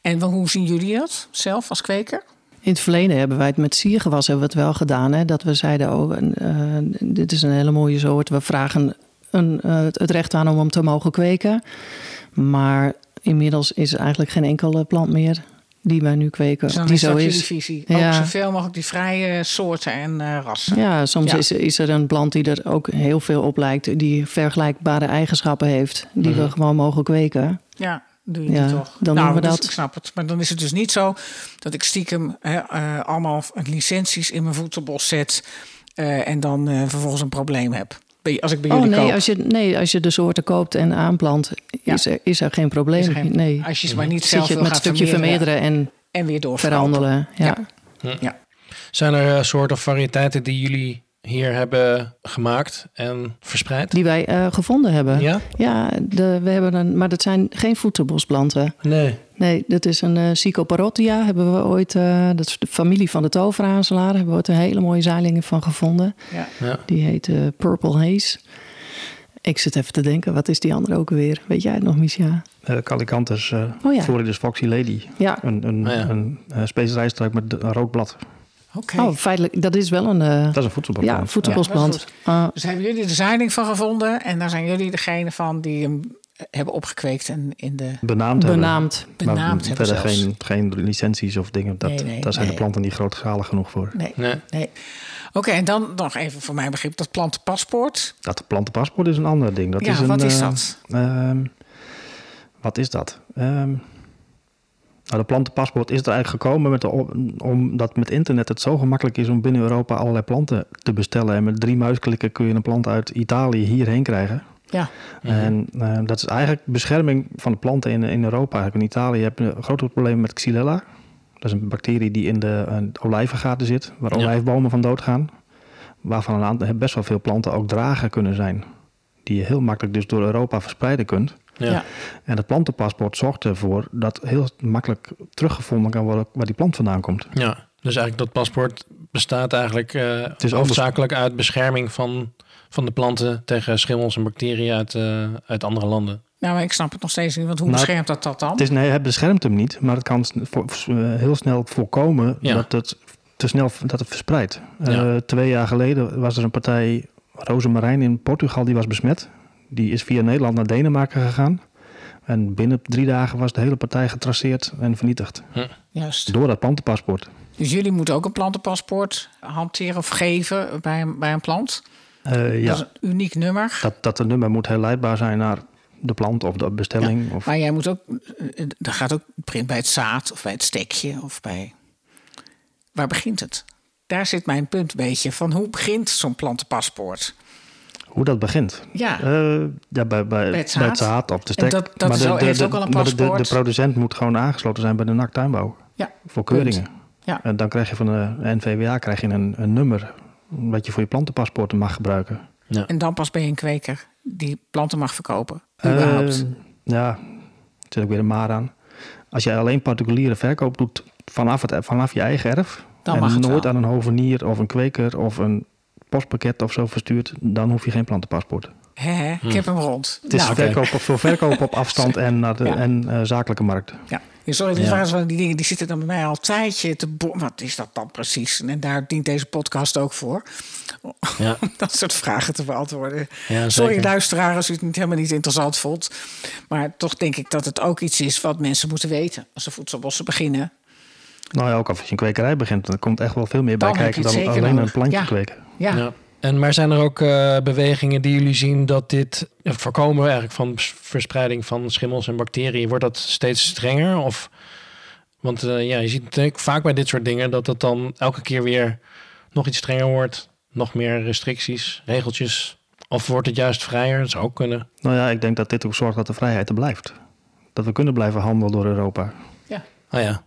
En hoe zien jullie dat zelf als kweker? In het verleden hebben wij het met siergewas hebben we het wel gedaan. Hè? Dat we zeiden, oh, een, eh, dit is een hele mooie soort. We vragen een, eh, het recht aan om hem te mogen kweken. Maar inmiddels is er eigenlijk geen enkele plant meer die wij nu kweken. Dus die is zo is. visie. Ja. Ook zoveel mogelijk die vrije soorten en eh, rassen. Ja, soms Ja. Is, is er een plant die er ook heel veel op lijkt. Die vergelijkbare eigenschappen heeft. Die we gewoon mogen kweken. Ja, doe je Ja, die toch? dan nou, doen we dus dat. Ik snap het. Maar dan is het dus niet zo dat ik stiekem eh, allemaal licenties in mijn voedselbos zet. en dan vervolgens een probleem heb. Bij- Als ik bij Oh jullie nee koop. als, je, nee, als je de soorten koopt en aanplant, Ja. is, er, is er geen probleem. Er geen- nee. Als je ze maar niet Zit zelf je het met stukje vermeerderen en En weer. Ja. Ja. Ja. Zijn er eh, soorten of variëteiten die jullie hier hebben gemaakt en verspreid? Die wij eh, gevonden hebben. Ja? Ja, de, we hebben een, maar dat zijn geen voedselbosplanten. Nee. Nee, dat is een uh, Psychoparotia. Hebben we ooit, eh, dat is de familie van de toveraanselaar. Hebben we ooit een hele mooie zeiling van gevonden. Ja. Ja. Die heet eh, Purple Haze. Ik zit even te denken, wat is die andere ook weer? Weet jij het nog, Misha? Uh, Calicanthus, uh, Oh ja. Floridus Foxy Lady. Ja. Een, een, Oh ja. een, uh, specerijstruik met een rood blad. Oké. Oh, feitelijk, dat is wel een... eh, Dat is een voedselbladplant. ja, Ah, Dus hebben jullie de zeiling van gevonden. En daar zijn jullie degene van die hem hebben opgekweekt en in de Benaamd, benaamd. hebben. Maar benaamd hebben verder zelfs. geen, geen licenties of dingen. Dat, Nee, nee, daar zijn nee. de planten niet grootschalig genoeg voor. Nee, Nee. nee. Oké, en dan nog even voor mijn begrip dat plantenpaspoort. Dat plantenpaspoort is een ander ding. Dat Ja, is een, wat is eh, dat? ehm, wat is dat? Ehm, nou, de plantenpaspoort is er eigenlijk gekomen met de, omdat met internet het zo gemakkelijk is om binnen Europa allerlei planten te bestellen. En met drie muisklikken kun je een plant uit Italië hierheen krijgen. Ja, En eh, dat is eigenlijk bescherming van de planten in, in Europa. Eigenlijk in Italië heb je een groot probleem met Xylella. Dat is een bacterie die in de eh, olijvengaten zit, waar Ja. olijfbomen van doodgaan. Waarvan een aantal, best wel veel planten ook drager kunnen zijn. Die je heel makkelijk dus door Europa verspreiden kunt. Ja. En het plantenpaspoort zorgt ervoor dat heel makkelijk teruggevonden kan worden waar die plant vandaan komt. Ja, dus eigenlijk dat paspoort bestaat eigenlijk eh is anders. hoofdzakelijk uit bescherming van, van de planten tegen schimmels en bacteriën uit, eh, uit andere landen. nou, maar ik snap het nog steeds niet. Want hoe Nou, beschermt dat dat dan? Het, is, nee, het beschermt hem niet, maar het kan eh, heel snel voorkomen Ja. dat het te snel dat het verspreidt. Eh, twee jaar geleden was er een partij rozemarijn in Portugal die was besmet. Die is via Nederland naar Denemarken gegaan. En binnen drie dagen was de hele partij getraceerd en vernietigd. Juist. Door dat plantenpaspoort. Dus jullie moeten ook een plantenpaspoort hanteren of geven bij een, bij een plant. Eh, ja, Dat is een uniek nummer. dat, dat het nummer moet herleidbaar zijn naar de plant of de bestelling. Of, Maar jij moet ook, eh, dat gaat ook print bij het zaad of bij het stekje of bij. Waar begint het? Daar zit mijn punt een beetje van hoe begint zo'n plantenpaspoort? Hoe dat begint? Ja, Eh, ja, bij, bij, het bij het zaad. of de En stek. dat- dat is al- heeft ook al een maar de, de, de paspoort. producent moet gewoon aangesloten zijn bij de NAC Tuinbouw. ja, Voor keuringen. Ja. En dan krijg je van de NVWA krijg je een, een nummer wat je voor je plantenpaspoorten mag gebruiken. en dan pas ben je een kweker die planten mag verkopen. Überhaupt. Eh, ja, er zit ook weer een maar aan. Als jij alleen particuliere verkoop doet vanaf, het, vanaf je eigen erf... Dan en mag het nooit wel. aan een hovenier of een kweker of een postpakket of zo verstuurt... dan hoef je geen plantenpaspoort. Ik heb hem rond. Het is Nou, verkoop op, voor verkoop op afstand en, naar de, Ja. en eh, zakelijke markt. Ja. Ja, sorry, dit Ja. waren zo die dingen die zitten dan bij mij al een tijdje te Wat is dat dan precies? En daar dient deze podcast ook voor. Ja. Om dat soort vragen te beantwoorden. Ja, sorry, luisteraar, als u het niet helemaal niet interessant vond. Maar toch denk ik dat het ook iets is wat mensen moeten weten als ze voedselbossen beginnen. Nou ja, ook als je een kwekerij begint, dan komt echt wel veel meer bij Dan kijken dan alleen een plantje Ja. kweken. Ja, Ja. En maar zijn er ook eh, bewegingen die jullie zien dat dit het voorkomen eigenlijk van verspreiding van schimmels en bacteriën wordt dat steeds strenger? Of want eh, ja, je ziet natuurlijk vaak bij dit soort dingen dat het dan elke keer weer nog iets strenger wordt, nog meer restricties, regeltjes. Of wordt het juist vrijer? Dat zou ook kunnen. Nou ja, ik denk dat dit ook zorgt dat de vrijheid er blijft. Dat we kunnen blijven handelen door Europa. ja. Ah ja.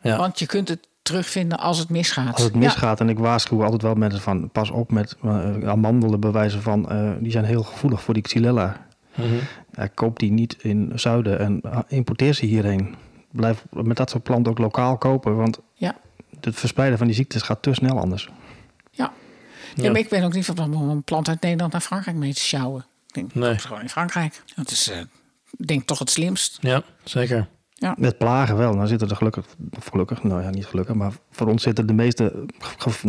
Ja. want je kunt het terugvinden als het misgaat. Als het Ja. misgaat, en ik waarschuw altijd wel mensen van... pas op met eh, amandelen bewijzen van... eh, die zijn heel gevoelig voor die xylella. Mhm. Ja, koop die niet in het zuiden en ah, importeer ze hierheen. Blijf met dat soort planten ook lokaal kopen, want Ja. het verspreiden van die ziektes gaat te snel anders. Ja. Ja. Ja, maar ik ben ook niet van plan om een plant uit Nederland naar Frankrijk mee te sjouwen. Ik denk, Nee. gewoon in Frankrijk. Dat is, eh, ik denk toch het slimst. Ja, zeker. Met plagen wel, dan zitten er gelukkig, of gelukkig, nou ja, niet gelukkig, maar voor ons zitten de meeste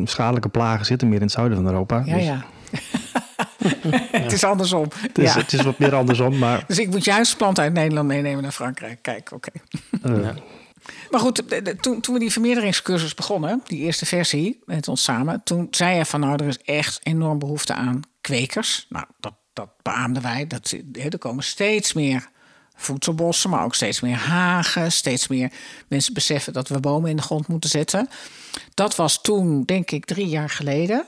schadelijke plagen zitten meer in het zuiden van Europa. Ja, dus ja. het is andersom. Het is, ja. het is wat meer andersom, maar Dus ik moet juist planten uit Nederland meenemen naar Frankrijk. Kijk, oké. eh, Ja. Maar goed, de- de- toen, toen we die vermeerderingscursus begonnen, die eerste versie met ons samen, toen zei je van nou, er is echt enorm behoefte aan kwekers. Nou, dat, dat beaamden wij. Dat, hè, er komen steeds meer voedselbossen, maar ook steeds meer hagen. Steeds meer mensen beseffen dat we bomen in de grond moeten zetten. Dat was toen, denk ik, drie jaar geleden.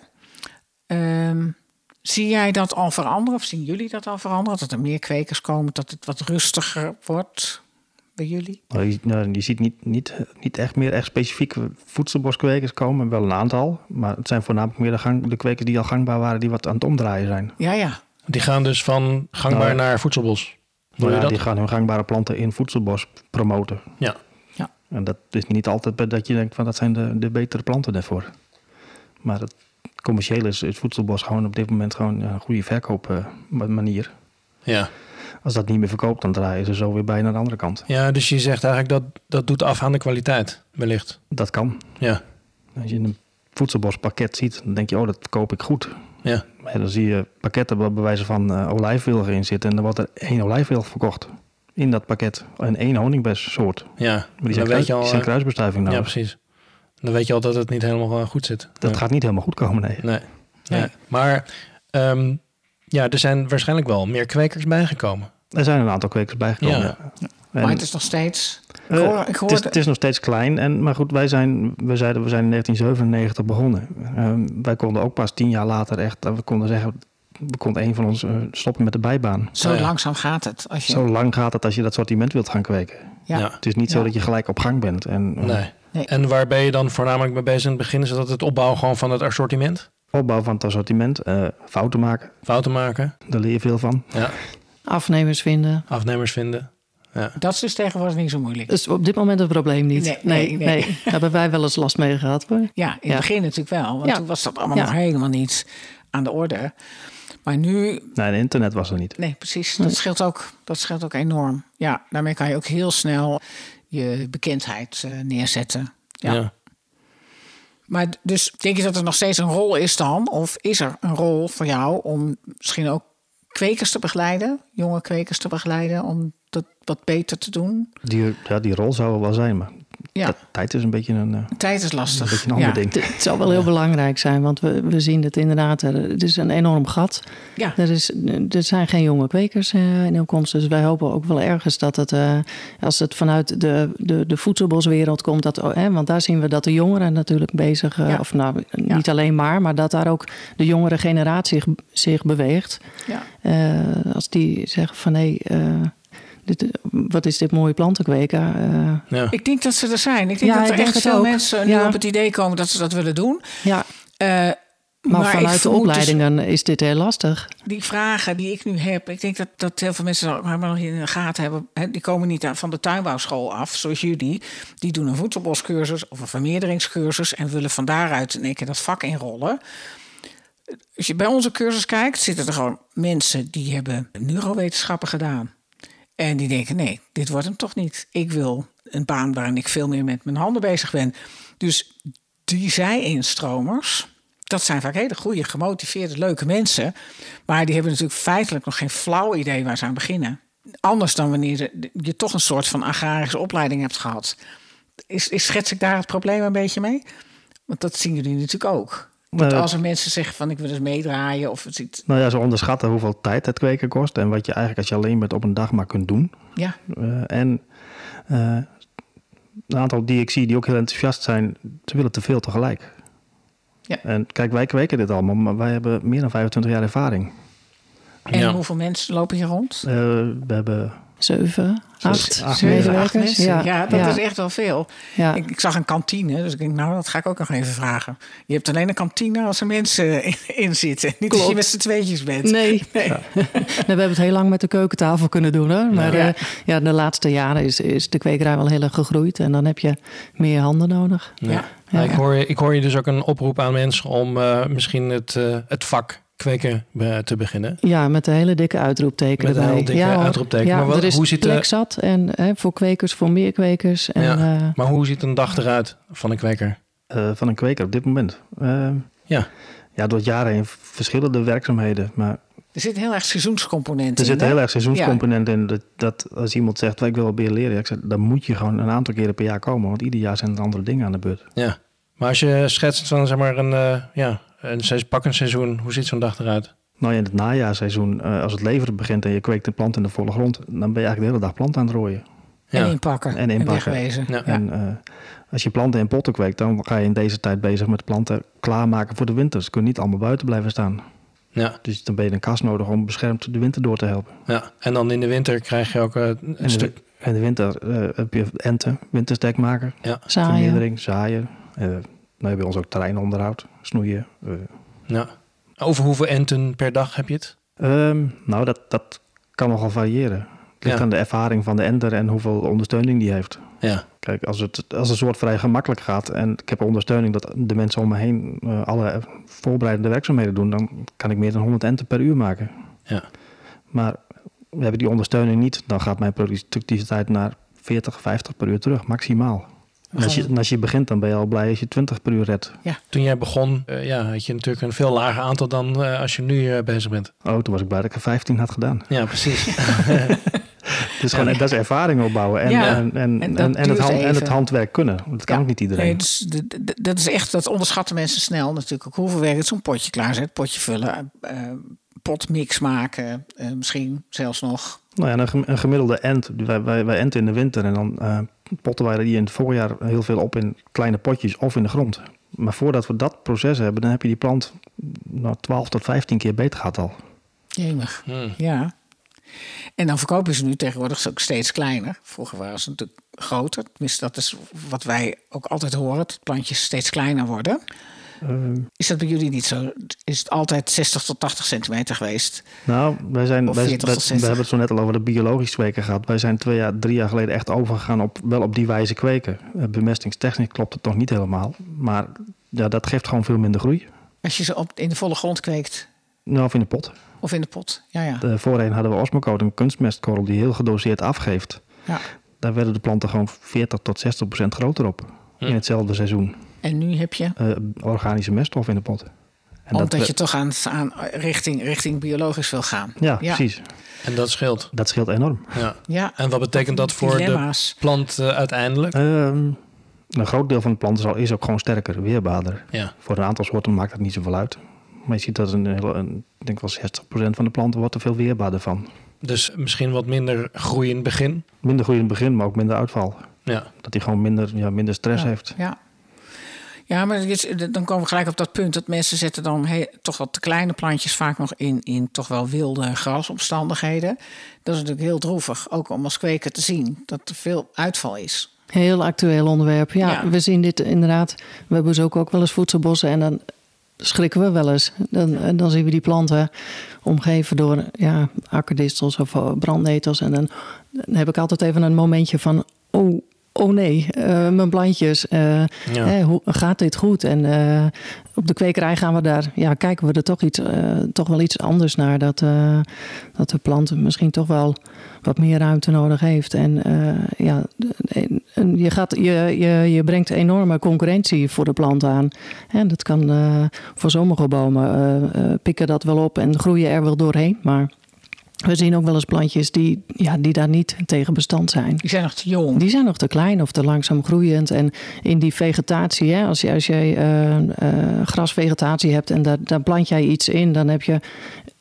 Ehm, zie jij dat al veranderen? Of zien jullie dat al veranderen? Dat er meer kwekers komen, dat het wat rustiger wordt bij jullie? nou, je, nou, je ziet niet, niet, niet echt meer echt specifieke voedselboskwekers komen, wel een aantal. Maar het zijn voornamelijk meer de, gang, de kwekers die al gangbaar waren, die wat aan het omdraaien zijn. Ja, ja. Die gaan dus van gangbaar Nou, naar voedselbos. Nou ja, dat? die gaan hun gangbare planten in voedselbos promoten. Ja. En dat is niet altijd dat je denkt van dat zijn de, de betere planten daarvoor. Maar het commercieel is, is voedselbos gewoon op dit moment gewoon een goede verkoopmanier. Ja. Als dat niet meer verkoopt, dan draaien ze zo weer bij naar de andere kant. ja, dus je zegt eigenlijk dat dat doet af aan de kwaliteit, wellicht. Dat kan. Ja. Als je een voedselbospakket ziet, dan denk je, oh, dat koop ik goed. Ja. Maar ja, dan zie je pakketten waar bij wijze van eh olijfwilgen in zitten. En dan wordt er één olijfwilg verkocht in dat pakket. En één honingbessoort. Maar Ja. die dan zijn, weet kruis, je al. die zijn eh, kruisbestuiving ja, nodig. precies. Dan weet je al dat het niet helemaal eh, goed zit. dat Ja. gaat niet helemaal goed komen, nee. Nee. nee. Nee. Maar ehm, ja, er zijn waarschijnlijk wel meer kwekers bijgekomen. Er zijn een aantal kwekers bijgekomen. Ja. Ja. En, Maar het is nog steeds. Ik eh, hoor, ik het, is, het is nog steeds klein. En, maar goed, wij zijn, we zeiden, we zijn in 1997 begonnen. Ehm, wij konden ook pas tien jaar later echt, we konden zeggen, we konden een van ons eh, stoppen met de bijbaan. zo ja. langzaam gaat het. Als je, Zo lang gaat het als je dat sortiment wilt gaan kweken. ja. Ja. Het is niet zo dat je gelijk op gang bent. En eh, Nee. Nee. En waar ben je dan voornamelijk mee bezig in het begin? Is dat het opbouwen gewoon van het assortiment? opbouw van het assortiment, eh, fouten maken, Fouten maken? daar leer je veel van. Ja. Afnemers vinden. Afnemers vinden? Ja. Dat is dus tegenwoordig niet zo moeilijk. Is op dit moment het probleem niet. Nee, Nee, nee, nee, nee. Daar hebben wij wel eens last mee gehad hoor. Ja, in Ja. het begin natuurlijk wel. Want Ja. toen was dat allemaal Ja. nog helemaal niet aan de orde. Maar nu, Nee, de internet was er niet. nee, precies. Dat scheelt ook, dat scheelt ook enorm. Ja, daarmee kan je ook heel snel je bekendheid eh, neerzetten. Ja. Ja. Maar dus denk je dat er nog steeds een rol is dan? Of is er een rol voor jou om misschien ook kwekers te begeleiden, jonge kwekers te begeleiden, om dat wat beter te doen? Die, ja, die rol zou er wel zijn, maar Ja, de tijd is een beetje een, eh, tijd is lastig. een, beetje een ander ja. ding. Het, het zal wel heel belangrijk zijn, want we, we zien het inderdaad. Er, het is een enorm gat. Ja. Er, is, er zijn geen jonge kwekers eh, in opkomst. Dus wij hopen ook wel ergens dat het, eh, als het vanuit de, de, de voedselboswereld komt, dat, oh, hè, want daar zien we dat de jongeren natuurlijk bezig, Ja. of nou niet alleen maar, maar dat daar ook de jongere generatie zich, zich beweegt. Ja. Eh, als die zeggen van hé, eh, dit, wat is dit mooie plantenkweken? Eh, Ja. Ik denk dat ze er zijn. Ik denk Ja, dat er denk echt veel ook. mensen nu Ja. op het idee komen dat ze dat willen doen. ja, Eh, maar, vanuit de dus opleidingen is dit heel lastig. die vragen die ik nu heb, ik denk dat, dat heel veel mensen dat helemaal niet in de gaten hebben. Hè, die komen niet van de tuinbouwschool af, zoals jullie. Die doen een voedselboscursus of een vermeerderingscursus en willen van daaruit in één keer dat vak inrollen. als je bij onze cursus kijkt, zitten er gewoon mensen die hebben neurowetenschappen gedaan. En die denken, nee, dit wordt hem toch niet. Ik wil een baan waarin ik veel meer met mijn handen bezig ben. Dus die zij-instromers, dat zijn vaak hele goede, gemotiveerde, leuke mensen. Maar die hebben natuurlijk feitelijk nog geen flauw idee waar ze aan beginnen. Anders dan wanneer je toch een soort van agrarische opleiding hebt gehad. Is, is, schets ik daar het probleem een beetje mee? Want dat zien jullie natuurlijk ook. Dat als er mensen zeggen van ik wil eens meedraaien of het iets. Nou ja, ze onderschatten hoeveel tijd het kweken kost en wat je eigenlijk als je alleen bent op een dag maar kunt doen. Ja. Uh, en uh, een aantal die ik zie die ook heel enthousiast zijn, ze willen te veel tegelijk. Ja. En kijk, wij kweken dit allemaal, maar wij hebben meer dan 25 jaar ervaring. En ja. hoeveel mensen lopen hier rond? Uh, we hebben zeven, acht, acht medewerkers. Ja, ja, dat is echt wel veel. Ja. Ik, ik, zag een kantine, dus ik denk, nou, dat ga ik ook nog even vragen. Je hebt alleen een kantine als er mensen in, zitten. Niet als je met z'n tweetjes bent. Nee. nee. Ja. we hebben het heel lang met de keukentafel kunnen doen. Hoor. Maar ja. Uh, ja, de laatste jaren is, is de kwekerij wel heel erg gegroeid. En dan heb je meer handen nodig. Ja. Ik, hoor, ik hoor je dus ook een oproep aan mensen om uh, misschien het, uh, het vak kweken te beginnen. Ja, met een hele dikke uitroepteken Met een hele dikke ja, uitroepteken. Ja, maar wat, er is hoe ziet plek zat en hè, voor kwekers, voor meer kwekers. En, ja. uh, maar hoe ziet een dag eruit van een kweker? Uh, van een kweker op dit moment? Uh, ja. Ja, door het jaar heen verschillende werkzaamheden. Maar er zit heel erg seizoenscomponent in. Er zit heel erg seizoenscomponent ja. in. Dat, dat, als iemand zegt, ik wil wel beer leren. Ik zeg, dan moet je gewoon een aantal keren per jaar komen. Want ieder jaar zijn er andere dingen aan de beurt. Ja. Maar als je schetst van zeg maar een, ja, een, pak een seizoen. Hoe ziet zo'n dag eruit? Nou ja, in het najaarseizoen, uh, als het leveren begint en je kweekt een plant in de volle grond, dan ben je eigenlijk de hele dag plant aan het rooien. Ja. En inpakken. En inpakken. En wegwezen. Ja. En uh, als je planten in potten kweekt, dan ga je in deze tijd bezig met planten klaarmaken voor de winter. Ze kunnen niet allemaal buiten blijven staan. Ja. Dus dan ben je een kast nodig om beschermd de winter door te helpen. Ja, en dan in de winter krijg je ook uh, een stuk... De, in de winter uh, heb je enten, winterstekmaker, ja. zaaien. vermeerdering, zaaien. Uh, nou hebben we ons ook terreinonderhoud, snoeien. ja. Over hoeveel enten per dag heb je het? Um, nou, dat, dat kan nogal variëren. Het ligt Ja. aan de ervaring van de enter en hoeveel ondersteuning die heeft. Ja. Kijk, als het als een soort vrij gemakkelijk gaat en ik heb ondersteuning dat de mensen om me heen uh, alle voorbereidende werkzaamheden doen, dan kan ik meer dan 100 enten per uur maken. Ja. Maar we hebben die ondersteuning niet, dan gaat mijn productiviteit naar 40, 50 per uur terug, maximaal. En als, je, en als je begint, dan ben je al blij als je 20 per uur redt. Toen jij begon, uh, ja, had je natuurlijk een veel lager aantal dan uh, als je nu uh, bezig bent. Oh, toen was ik blij dat ik er 15 had gedaan. Ja, precies. dus gewoon, dat is ervaring opbouwen en, Ja, en, en, en en, dat en het, hand, en het handwerk kunnen. Dat kan Ja. ook niet iedereen. Nee, dus dat is echt, dat onderschatten mensen snel natuurlijk ook. Hoeveel werk het zo'n potje klaarzet, potje vullen, eh, potmix maken, eh, misschien zelfs nog. Nou ja, een, gem- een gemiddelde ent. Wij, wij, wij enten in de winter en dan eh, potten wij die in het voorjaar heel veel op in kleine potjes of in de grond. Maar voordat we dat proces hebben, dan heb je die plant nou, 12 tot 15 keer beter gehad al. Jemig. Hmm. Ja. En dan verkopen ze nu tegenwoordig ook steeds kleiner. Vroeger waren ze natuurlijk groter. Tenminste, dat is wat wij ook altijd horen. Dat plantjes steeds kleiner worden. Is dat bij jullie niet zo? Is het altijd 60 tot 80 centimeter geweest? nou, wij zijn, wij, 40 wij- tot we 60. hebben het zo net al over de biologisch kweken gehad. Wij zijn twee jaar, drie jaar geleden echt overgegaan op wel op die wijze kweken. Eh, Bemestingstechnisch klopt het nog niet helemaal. Maar ja, dat geeft gewoon veel minder groei. Als je ze op, in de volle grond kweekt Nou, of in de pot. of in de pot. Ja, ja. De, voorheen hadden we osmocote, een kunstmestkorrel die heel gedoseerd afgeeft. ja. Daar werden de planten gewoon 40 tot 60 procent groter op. In hetzelfde seizoen. En nu heb je, Eh, organische meststof in de pot. En omdat je toch aan, aan richting, richting biologisch wil gaan. Ja, precies. En dat scheelt. Dat scheelt enorm. Ja. Ja. En wat betekent dat voor de plant uh, uiteindelijk? Ehm, een groot deel van de planten zal- is ook gewoon sterker, weerbaarder. Ja. Voor een aantal soorten maakt dat niet zoveel uit. Maar je ziet dat een, hele- een, ik denk wel 60% van de planten wordt er veel weerbaarder van. Dus misschien wat minder groei in het begin. Minder groei in het begin, maar ook minder uitval. Ja. Dat hij gewoon minder, ja, minder stress Ja, heeft. Ja. Ja, maar is- dan komen we gelijk op dat punt dat mensen zetten dan he- toch wat te kleine plantjes vaak nog in, in toch wel wilde grasomstandigheden. Dat is natuurlijk heel droevig, ook om als kweker te zien dat er veel uitval is. Heel actueel onderwerp. Ja, Ja. we zien dit inderdaad. We bezoeken ook wel eens voedselbossen en dan schrikken we wel eens. Dan, en dan zien we die planten omgeven door ja, akkerdistels of eh, brandnetels. En dan, dan heb ik altijd even een momentje van... oh, oh nee, uh, mijn plantjes, uh, ja. hè, hoe gaat dit goed? En uh, op de kwekerij gaan we daar, ja, kijken we er toch, iets, toch wel iets anders naar. Dat, dat de plant misschien toch wel wat meer ruimte nodig heeft. En ja, en je, gaat, je, je, je brengt enorme concurrentie voor de plant aan. En dat kan voor sommige bomen pikken dat wel op en groeien er wel doorheen. Maar we zien ook wel eens plantjes die, ja, die daar niet tegen bestand zijn. Die zijn nog te jong. Die zijn nog te klein of te langzaam groeiend. En in die vegetatie, hè, als, je, als jij uh, uh, grasvegetatie hebt en daar, daar plant jij iets in, dan heb je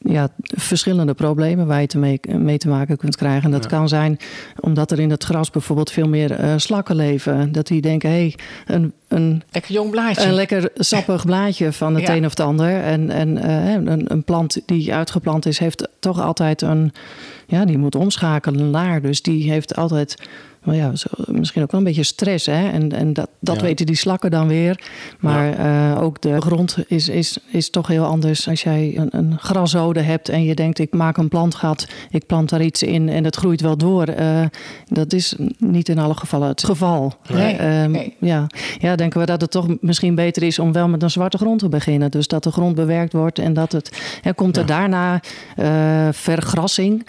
ja, verschillende problemen waar je te mee, mee te maken kunt krijgen. En dat kan zijn omdat er in het gras bijvoorbeeld veel meer uh, slakken leven. Dat die denken, hé, hey, een, een lekker jong blaadje. Een lekker sappig blaadje van het een of het ander. En, en uh, een, een plant die uitgeplant is, heeft toch altijd een. Ja, die moet omschakelen naar. Dus die heeft altijd maar ja, zo, misschien ook wel een beetje stress. Hè? En, en dat, dat weten die slakken dan weer. Maar uh, ook de grond is, is, is toch heel anders. Als jij een, een graszode hebt en je denkt: ik maak een plantgat, ik plant daar iets in en het groeit wel door. Uh, dat is niet in alle gevallen het geval. Nee. Hè? Um, nee. ja. ja, denken we dat het toch misschien beter is om wel met een zwarte grond te beginnen. Dus dat de grond bewerkt wordt en dat het. Hè, komt er ja. daarna uh, vergrassing,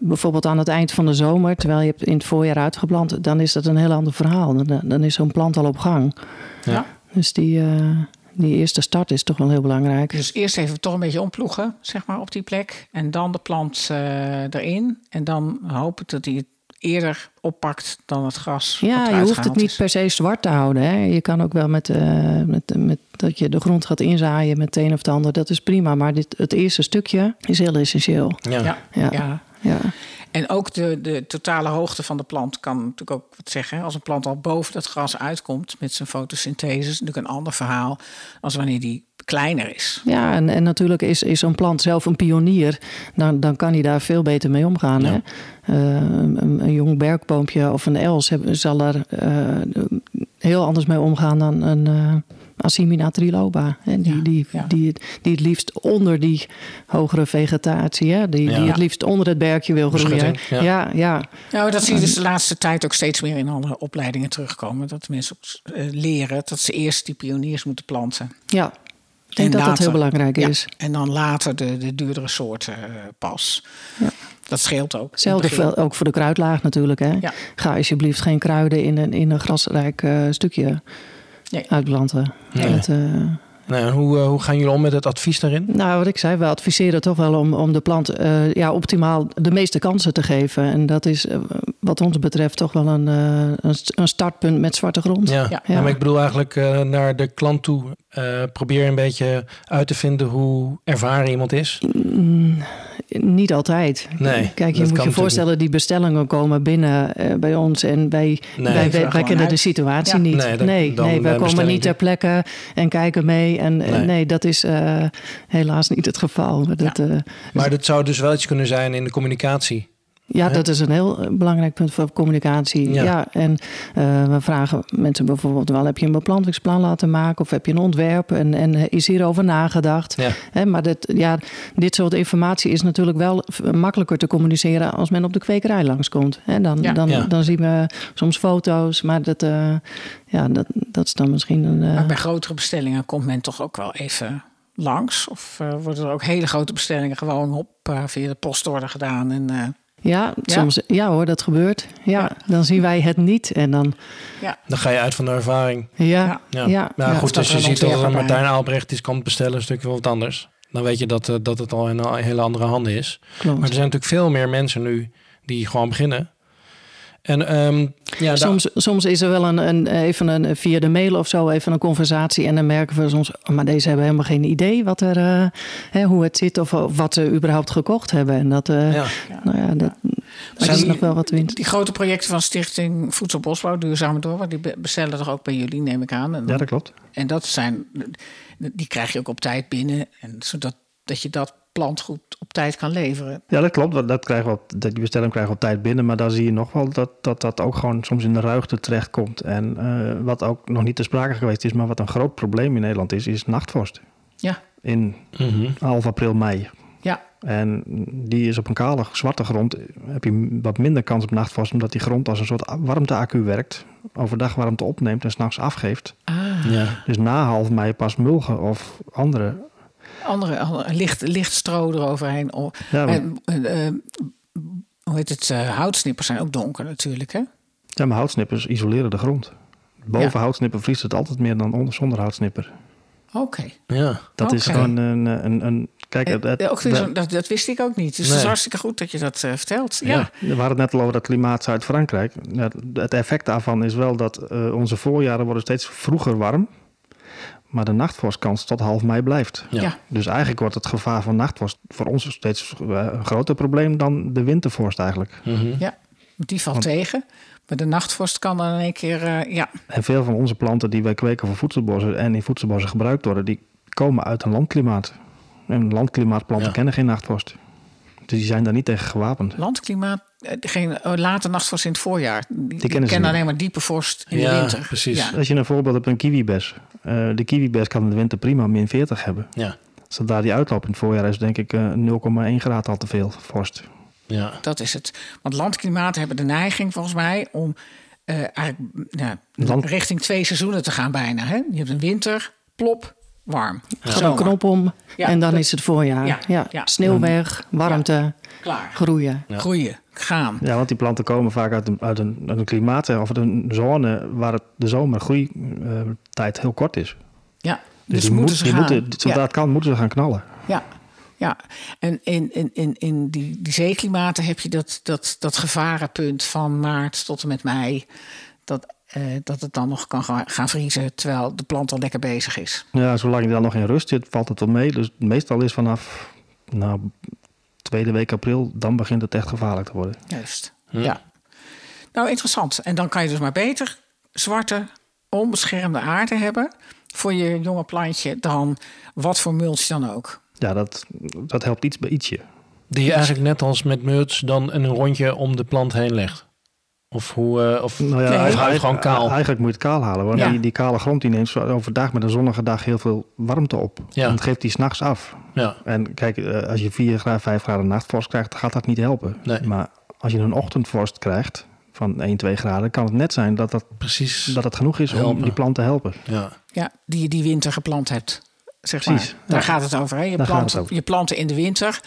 bijvoorbeeld aan het eind van de zomer, terwijl je hebt in het voorjaar uit uitgeplant, dan is dat een heel ander verhaal. Dan, dan is zo'n plant al op gang. Ja. Dus die, uh, die eerste start is toch wel heel belangrijk. Dus eerst even toch een beetje omploegen, zeg maar, op die plek. En dan de plant uh, erin. En dan hopen dat het eerder oppakt dan het gras. Ja, je hoeft het niet is. per se zwart te houden. Hè. Je kan ook wel met, uh, met, met dat je de grond gaat inzaaien met het een of het ander. Dat is prima. Maar dit, het eerste stukje is heel essentieel. Ja. Ja. ja. ja. ja. En ook de, de totale hoogte van de plant kan natuurlijk ook wat zeggen. Als een plant al boven dat gras uitkomt met zijn fotosynthese, is natuurlijk een ander verhaal als wanneer die kleiner is. Ja, en, en natuurlijk is, is zo'n plant zelf een pionier. Dan, dan kan hij daar veel beter mee omgaan. Ja. Hè? Uh, een, een, jong berkboompje of een els heb, zal er uh, heel anders mee omgaan dan een. Uh, Assimina triloba. Hè? Die, Ja, die, ja. die, die het liefst onder die hogere vegetatie, hè? Die, Ja. die het liefst onder het berkje wil groeien. Ja. ja. Nou, dat zie je dus de laatste tijd ook steeds meer in alle opleidingen terugkomen. Dat mensen eh, leren dat ze eerst die pioniers moeten planten. ja. Ik denk En dat dat heel belangrijk Ja, is. en dan later de, de duurdere soorten eh, pas. Ja. Dat scheelt ook. Hetzelfde ook voor de kruidlaag natuurlijk. Hè? Ja. Ga alsjeblieft geen kruiden in een, in een grasrijk eh, stukje Nee. uitplanten. Nee. Dat, eh, Nou, en hoe, eh, hoe gaan jullie om met het advies daarin? nou, wat ik zei, we adviseren toch wel om, om de plant eh, ja, optimaal de meeste kansen te geven. En dat is eh, wat ons betreft toch wel een, eh, een, st- een startpunt met zwarte grond. Ja, Ja. Ja, maar ik bedoel eigenlijk eh, naar de klant toe. eh, probeer een beetje uit te vinden hoe ervaren iemand is. Mm, Niet altijd. Nee, Kijk, je moet je voorstellen, die bestellingen komen binnen eh, bij ons en wij, Nee. wij, wij, kennen de situatie Ja. niet. Nee, dan- nee, dan, nee, eh, wij komen niet ter plekke en kijken mee. En eh, Nee. nee, dat is eh, helaas niet het geval. Dat, eh, Maar dat zou dus wel iets kunnen zijn in de communicatie. Ja, dat is een heel eh, belangrijk punt voor communicatie. Ja. Ja, en eh, we vragen mensen bijvoorbeeld wel, heb je een beplantingsplan laten maken of heb je een ontwerp en, en eh, is hierover nagedacht? Ja. Hè, maar dit, ja, dit soort informatie is natuurlijk wel makkelijker te communiceren als men op de kwekerij langskomt. Hè, dan, Ja. dan, Ja. dan zien we soms foto's, maar dat, eh, ja, dat, dat is dan misschien een. eh, Maar bij grotere bestellingen komt men toch ook wel even langs? Of eh, worden er ook hele grote bestellingen gewoon op via de postorder gedaan? En, eh, ja, soms, ja hoor, dat gebeurt. Ja, Ja. dan zien wij het niet en dan. Dan ga je uit van de ervaring. Ja, Ja. Ja, ja, maar ja. goed, als je ziet dat er. Martijn Aalbrecht iets kan bestellen, een stukje wat anders. Dan weet je dat, eh, dat het al in een hele andere handen is. klopt. Maar er zijn natuurlijk veel meer mensen nu die gewoon beginnen. En ehm, ja, soms, soms is er wel een, een, even een, via de mail of zo even een conversatie. En dan merken we soms, oh, maar deze hebben helemaal geen idee wat er, eh, hè, hoe het zit of, of wat ze überhaupt gekocht hebben. En dat, eh, ja, nou ja, dat, is nog wel wat winst. die grote projecten van Stichting Voedselbosbouw, Duurzame Door, die be- bestellen toch ook bij jullie, neem ik aan. En, Ja, dat klopt. en dat zijn, die krijg je ook op tijd binnen. En zodat dat je dat plantgoed op tijd kan leveren. Ja, dat klopt. want Dat krijgen we op, dat die bestelling krijgen we op tijd binnen. Maar daar zie je nog wel dat dat, dat ook gewoon soms in de ruigte terechtkomt. En eh, wat ook nog niet te sprake geweest is, maar wat een groot probleem in Nederland is, is nachtvorst. Ja, In Mhm. half april, mei. ja. En die is op een kale, zwarte grond. Heb je wat minder kans op nachtvorst, omdat die grond als een soort warmteaccu werkt. Overdag warmte opneemt en s'nachts afgeeft. Ah, Ja. Dus na half mei pas mulgen of andere. Andere, andere licht, licht stro eroverheen. Oh, Ja, maar, en, eh, eh, hoe heet het? eh, houtsnippers zijn ook donker natuurlijk, hè? ja, maar houtsnippers isoleren de grond. Boven Ja. houtsnipper vriest het altijd meer dan onder, zonder houtsnipper. Oké. Ja. Dat is gewoon een... een, een kijk, het, het- ook weer we- zo- dat, dat wist ik ook niet. Dus het Nee. is hartstikke goed dat je dat vertelt. Ja. Ja. We hadden het net al over dat klimaat Zuid-Frankrijk. Ja, Het effect daarvan is wel dat eh, onze voorjaren worden steeds vroeger warm. Maar de nachtvorstkans tot half mei blijft. Ja. Dus eigenlijk wordt het gevaar van nachtvorst voor ons steeds eh, een groter probleem dan de wintervorst eigenlijk. Mhm. ja, die valt Want- tegen. Maar de nachtvorst kan dan in één keer... eh, ja, En veel van onze planten die wij kweken voor voedselbossen en in voedselbossen gebruikt worden, die komen uit een landklimaat. En landklimaatplanten Ja. kennen geen nachtvorst. Dus die zijn daar niet tegen gewapend. landklimaat, eh, geen oh, late nachtvorst in het voorjaar. Die, die kennen ze kennen alleen maar diepe vorst in Ja, de winter. precies. Ja. Als je een voorbeeld hebt, een kiwibes. Eh, de kiwibes kan in de winter prima min 40 hebben. Ja. Zodra die uitloopt in het voorjaar is denk ik eh, 0,1 graad al te veel vorst. Ja. Dat is het. Want landklimaten hebben de neiging volgens mij om eh, eigenlijk ja, Land- richting twee seizoenen te gaan bijna. Hè? Je hebt een winter, plop, warm. Gaat een Zomer. knop om Ja, en dan dat- is het voorjaar. Ja, Ja, ja. Sneeuw weg, warmte, Klaar. groeien. Ja. Groeien, gaan. Ja, want die planten komen vaak uit een, uit een, uit een klimaat of uit een zone waar het de zomergroeitijd heel kort is. Ja, Dus, dus, die, moeten moet- ze gaan. moeten, zodra ja, het kan, moeten ze gaan knallen. ja, ja. En in, in, in, in die, die zeeklimaten heb je dat, dat, dat gevarenpunt van maart tot en met mei. Dat, eh, dat het dan nog kan ga- gaan vriezen terwijl de plant al lekker bezig is. Ja, zolang je dan nog in rust zit, valt het wel mee. Dus meestal is vanaf nou, tweede week april, dan begint het echt gevaarlijk te worden. Juist. Hm. Ja. Nou, interessant. En dan kan je dus maar beter zwarte, onbeschermde aarde hebben voor je jonge plantje dan wat voor mulch dan ook. Ja, dat, dat helpt iets bij ietsje. Die je eigenlijk net als met mulch dan een rondje om de plant heen legt. Of hoe... eh, of Nou ja, Nee. eigenlijk, Houdt gewoon kaal. eigenlijk moet je het kaal halen. Want Ja. die, die kale grond die neemt zo overdag met een zonnige dag heel veel warmte op. Ja. En dat geeft die s'nachts af. Ja. En kijk, eh, als je 4 graden, 5 graden nachtvorst krijgt, gaat dat niet helpen. Nee. Maar als je een ochtendvorst krijgt van 1, 2 graden, kan het net zijn dat, dat, Precies. dat het genoeg is om die plant te helpen. Ja. Ja, die je die winter geplant hebt. Zeg Precies, maar. Daar ja. gaat het over. Hè? Je, Daar gaat plant, het over. je planten in de winter.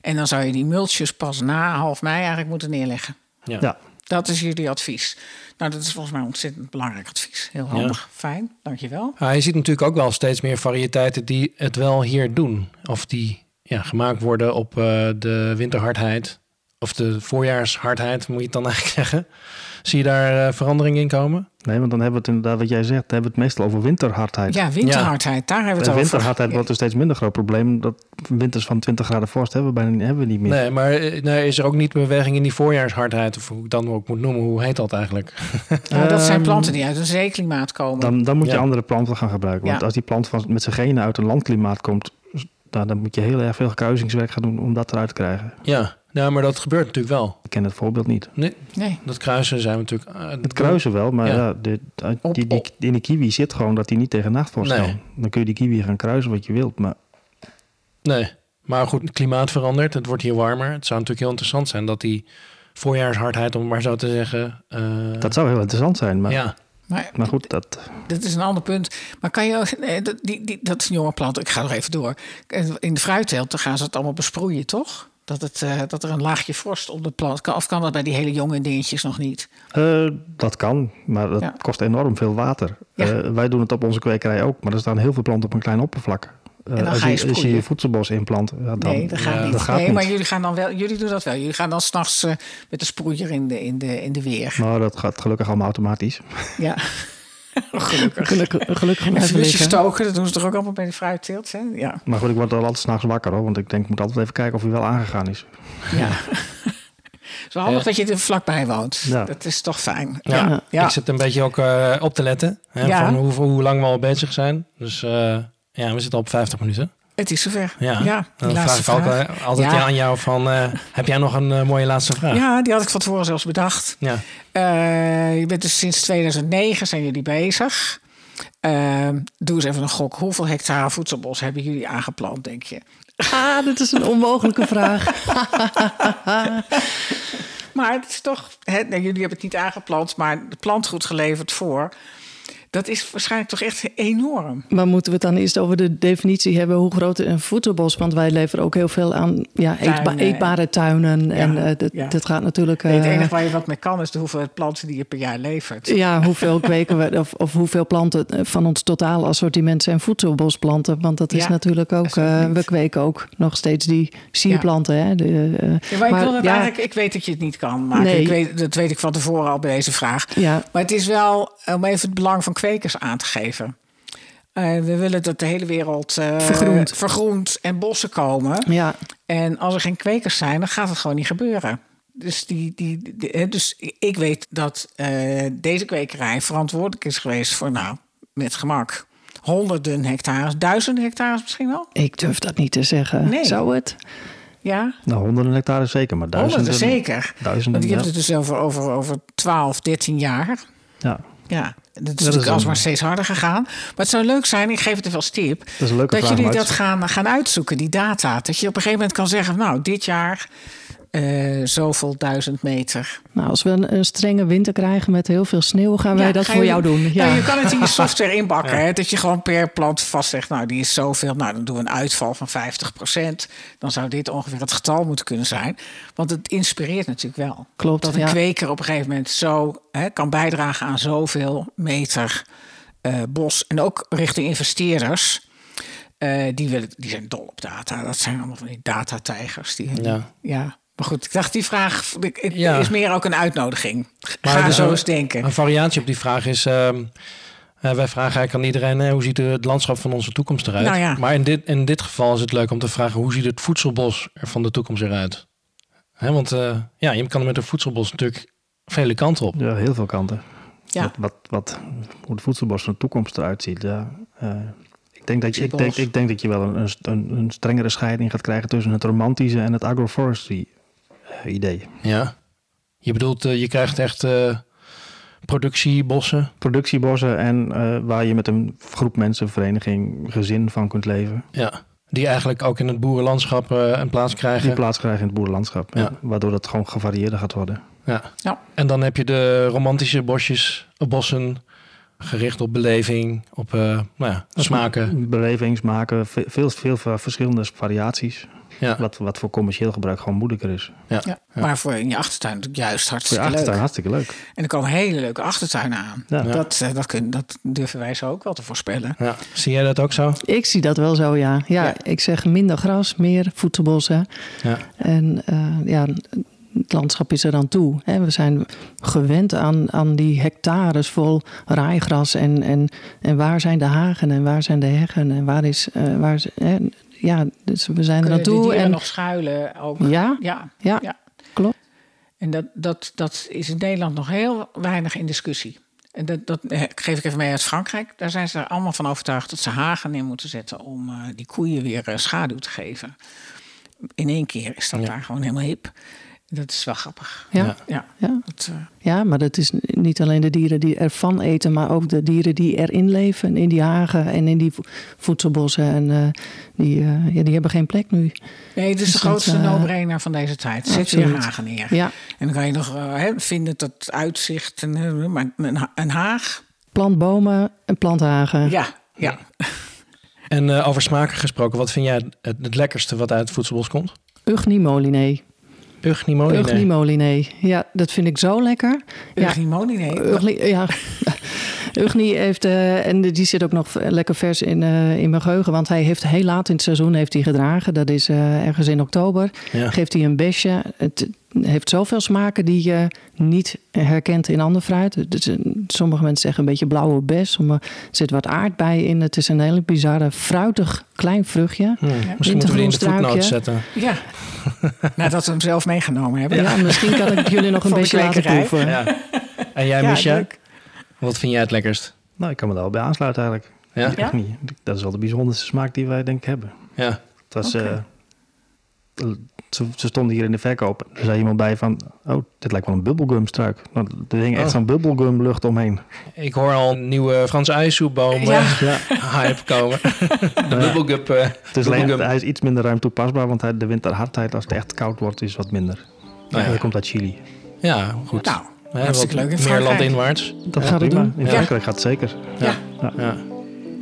En dan zou je die mulches pas na half mei eigenlijk moeten neerleggen. Ja. Dat is jullie advies. Nou, dat is volgens mij een ontzettend belangrijk advies. Heel handig. Fijn. Dankjewel. Je ziet natuurlijk ook wel steeds meer variëteiten die het wel hier doen. Of die ja, gemaakt worden op eh, de winterhardheid. Of de voorjaarshardheid, moet je het dan eigenlijk zeggen. Zie je daar eh, verandering in komen? Nee, want dan hebben we het inderdaad, wat jij zegt, dan hebben we het meestal over winterhardheid. Ja, winterhardheid. Daar hebben we het En over. winterhardheid wordt een steeds minder groot probleem. Dat winters van 20 graden vorst hebben we, bijna, hebben we niet meer. Nee, maar eh, nee, is er ook niet beweging in die voorjaarshardheid? Of hoe ik dan ook moet noemen, hoe heet dat eigenlijk? Nou, dat zijn Ehm, planten die uit een zeeklimaat komen. Dan, dan moet je Ja. andere planten gaan gebruiken. Want Ja. als die plant van, met zijn genen uit een landklimaat komt, nou, dan moet je heel erg veel kruisingswerk gaan doen om dat eruit te krijgen. Ja, nou, maar dat gebeurt natuurlijk wel. Ik ken het voorbeeld niet. Nee, nee. dat kruisen zijn we natuurlijk... eh, Het kruisen wel, maar Ja. ja. de, die, die, die, in die kiwi zit gewoon dat hij niet tegen nachtvorst Nee. kan. Dan kun je die kiwi gaan kruisen wat je wilt. Maar Nee, maar goed, het klimaat verandert. Het wordt hier warmer. Het zou natuurlijk heel interessant zijn dat die voorjaarshardheid, om maar zo te zeggen... eh, dat zou heel interessant zijn. Maar, ja, Maar maar goed, dat, dit is een ander punt. Maar kan je ook... Nee, dat, die, die, dat is een jonge plant. Ik ga nog even door. In de fruitteelt dan gaan ze het allemaal besproeien, toch? Dat, het, eh, dat er een laagje vorst op de plant kan. Of kan dat bij die hele jonge dingetjes nog niet? eh, dat kan, maar dat Ja. kost enorm veel water. Ja. Eh, wij doen het op onze kwekerij ook, maar er staan heel veel planten op een klein oppervlak. Dan als, ga je je, als je je voedselbos inplant, ja, dan, nee, dat gaat ja, niet. dat gaat nee, niet. maar jullie gaan dan wel. Jullie doen dat wel. Jullie gaan dan s'nachts eh met de sproeier in de, in de, in de weer. Maar dat gaat gelukkig allemaal automatisch. Ja. Gelukkig. Gelukkig, gelukkig En liggen. stoken, dat doen ze toch ook allemaal bij de fruitteelt? Hè? Ja. Maar goed, ik word al altijd s'nachts wakker hoor. Want ik denk, ik moet altijd even kijken of hij wel aangegaan is. ja. Zo handig Ja. dat je er vlakbij woont. Ja. Dat is toch fijn. Ja. Ja. Ja. ik zit een beetje ook eh, op te letten. Hè, Ja. Van hoe, hoe lang we al bezig zijn. Dus eh, ja, we zitten al op 50 minuten. Het is zover. Ja, Ja, die dan vraag laatste ik altijd Ja. aan jou van... eh, heb jij nog een eh, mooie laatste vraag? Ja, die had ik van tevoren zelfs bedacht. Ja. Eh, je bent dus sinds 2009 zijn jullie bezig. Eh, doe eens even een gok. Hoeveel hectare voedselbos hebben jullie aangeplant, denk je? Ah, dit is een onmogelijke vraag. Maar het is toch, hè, nee, jullie hebben het niet aangeplant, maar de plantgoed geleverd voor. Dat is waarschijnlijk toch echt enorm. Maar moeten we het dan eerst over de definitie hebben hoe groot een voedselbos? Want wij leveren ook heel veel aan ja, eetba- eetbare tuinen. en eh, dat, ja. dat gaat natuurlijk. Nee, het eh, enige waar je wat mee kan is de hoeveelheid planten die je per jaar levert. Ja, hoeveel kweken we, of, of hoeveel planten eh, van ons totaal assortiment zijn voedselbosplanten? Want dat is Ja, natuurlijk ook, we kweken ook nog steeds die sierplanten. Hè? De, Ja, maar ik, wil het eigenlijk, ik weet dat je het niet kan maken. Nee. Ik weet, dat weet ik van tevoren al bij deze vraag. Ja, Maar het is wel om even het belang van kwekers aan te geven. Eh, we willen dat de hele wereld eh, Vergroent. vergroent en bossen komen. ja, En als er geen kwekers zijn, dan gaat het gewoon niet gebeuren. Dus, die, die, die- hè, dus ik weet dat eh, deze kwekerij verantwoordelijk is geweest voor, nou, met gemak, honderden hectares, duizenden hectares misschien wel. ik durf dat niet te zeggen. Nee. Zou het? Ja, Nou, honderden hectare zeker, maar duizenden. honderden zeker. Duizenden, Want je ja. hebt het dus over, over, over 12, 13 jaar. ja. Ja, dat is is natuurlijk alsmaar steeds harder gegaan. Maar het zou leuk zijn, ik geef het even als tip... Dat dat jullie dat gaan, gaan uitzoeken, die data. Dat je op een gegeven moment kan zeggen... nou, dit jaar eh, zoveel duizend meter. Nou, als we een, een strenge winter krijgen met heel veel sneeuw, gaan wij Ja, dat ga voor je- jou doen. Ja. Nou, je kan het in je software inbakken. Hè, dat je gewoon per plant vastzegt... nou, die is zoveel. Nou, dan doen we een uitval van 50% Dan zou dit ongeveer het getal moeten kunnen zijn. Want het inspireert natuurlijk wel. Klopt, Dat een ja. kweker op een gegeven moment zo hè, kan bijdragen aan zoveel meter eh, bos. En ook richting investeerders. Eh, die, willen, die zijn dol op data. Dat zijn allemaal van die datatijgers. Die, Ja. ja. Maar goed, ik dacht die vraag ik- ik- Ja. is meer ook een uitnodiging. Maar Ga dus zo een- eens denken. Een variatie op die vraag is... ehm, eh, wij vragen eigenlijk aan iedereen... hoe ziet het landschap van onze toekomst eruit? Nou ja. Maar in dit, in dit geval is het leuk om te vragen... hoe ziet het voedselbos er van de toekomst eruit? Hè, want eh, ja, je kan er met een voedselbos natuurlijk vele kanten op. Ja, heel veel kanten. Ja. Wat, wat, wat, hoe het voedselbos van de toekomst eruit ziet. Ja, eh, ik, denk dat je, ik, denk, ik denk dat je wel een, een, een strengere scheiding gaat krijgen tussen het romantische en het agroforestry idee. Ja. Je bedoelt, eh, je krijgt echt eh, productiebossen. Productiebossen en eh, waar je met een groep mensen, vereniging, gezin van kunt leven. Ja. Die eigenlijk ook in het boerenlandschap eh, een plaats Die krijgen. plaats krijgen in het boerenlandschap. Ja. Ja, waardoor dat gewoon gevarieerder gaat worden. Ja. Ja. En dan heb je de romantische bosjes, eh, bossen, gericht op beleving, op eh, nou ja, smaken. Belevingsmaken, ve- veel, veel, veel verschillende variaties. Ja. Wat, wat voor commercieel gebruik gewoon moeilijker is. Ja. Ja, maar voor in je achtertuin natuurlijk juist Voor je hartstikke achtertuin leuk. hartstikke leuk. En er komen hele leuke achtertuinen aan. Ja. Ja. Dat, eh, dat, kun, dat durven wij zo ook wel te voorspellen. Ja. Zie jij dat ook zo? Ik zie dat wel zo, ja. ja. Ja. ik zeg minder gras, meer voedselbossen. Ja. En eh, ja, het landschap is er dan toe. Hè. We zijn gewend aan, aan die hectares vol raaigras. En, en, en waar zijn de hagen en waar zijn de heggen en waar is... eh, waar is hè. Ja, dus we zijn er naartoe. dieren En, nog schuilen ook? Ja, Ja, ja, ja. klopt. En dat, dat, dat is in Nederland nog heel weinig in discussie. En dat, dat eh, geef ik even mee uit Frankrijk. Daar zijn ze er allemaal van overtuigd dat ze hagen in moeten zetten om eh, die koeien weer eh, schaduw te geven. In één keer is dat Ja. daar gewoon helemaal hip. Dat is wel grappig. Ja, Ja. Ja, ja. dat, eh, ja, maar dat is niet alleen de dieren die ervan eten... maar ook de dieren die erin leven. In die hagen en in die vo- voedselbossen. En eh, die, eh, ja, die hebben geen plek nu. nee, het is de Dus dat, grootste no-brainer van deze tijd. Zet je hagen neer. Ja, En dan kan je nog hè, vinden dat uitzicht. En, maar een, een haag, plantbomen en planthagen. ja, ja. En eh, over smaken gesproken, wat vind jij het, het lekkerste wat uit het voedselbos komt? Ugni Moliné. Ugni Moliné. Ugni Moliné. Ja, dat vind ik zo lekker. Ja, Ugni Moliné. Ugni, ja. Ugni heeft, eh, en die zit ook nog lekker vers in, eh, in mijn geheugen. Want hij heeft heel laat in het seizoen heeft hij gedragen. Dat is eh, ergens in oktober. Ja. Geeft hij een besje. Het heeft zoveel smaken die je niet herkent in ander fruit. Dus, sommige mensen zeggen een beetje blauwe bes. Sommige, er zit wat aardbei in. Het is een hele bizarre, fruitig klein vruchtje. Hm, Misschien moeten we die in de voetnoot zetten. Ja. Nadat we hem zelf meegenomen hebben. Ja, misschien kan ik jullie nog een beetje laten proeven. Ja. En jij, Ja, leuk. Wat vind jij het lekkerst? Nou, ik kan me daar wel bij aansluiten eigenlijk. Ja? Ja? Echt niet. Dat is wel de bijzonderste smaak die wij denk ik hebben. Ja. Het was, eh, ze, ze stonden hier in de verkoop. Er zei iemand bij van, oh, dit lijkt wel een bubblegumstruik. Nou, er hing echt Oh. zo'n bubblegum lucht omheen. Ik hoor al een nieuwe Franse ijssoepboom Ja. eh, hype komen. De bubblegup. eh, Het is alleen, bubblegum. hij is iets minder ruim toepasbaar, want hij, de winterhardheid, als het echt koud wordt, is wat minder. Nou ja. Dat komt uit Chili. Ja, goed. Nou, Hè, hartstikke leuk in meer Frankrijk. landinwaarts. Dat Ja, gaat prima. prima. In Ja. Frankrijk gaat het zeker. Ja. Ja.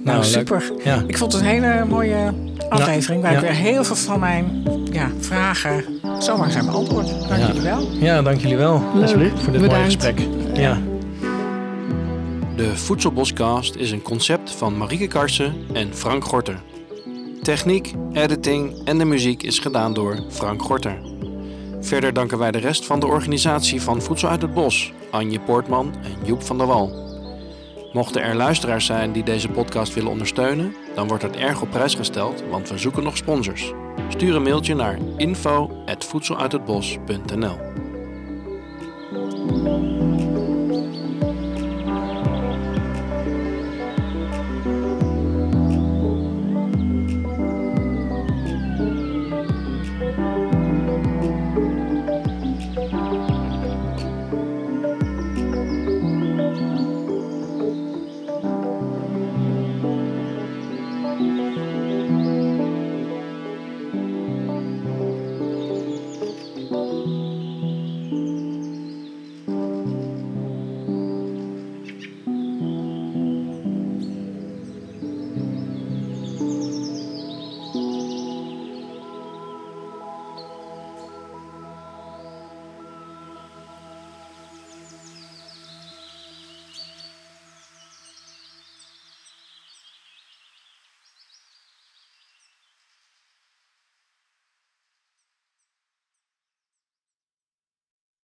nou, leuk. super. Ja. Ik vond het een hele mooie aflevering. Waar Ja. ik weer heel veel van mijn ja, vragen zomaar zijn beantwoord. Dank Ja. jullie wel. ja, dank jullie wel. Alsjeblieft. voor dit mooie gesprek. Ja. De Voedselboscast is een concept van Marieke Karsen en Frank Gorter. Techniek, editing en de muziek is gedaan door Frank Gorter. Verder danken wij de rest van de organisatie van Voedsel uit het Bos, Anje Poortman en Joep van der Wal. Mochten er luisteraars zijn die deze podcast willen ondersteunen, dan wordt het erg op prijs gesteld, want we zoeken nog sponsors. Stuur een mailtje naar info@voedseluithetbos.nl.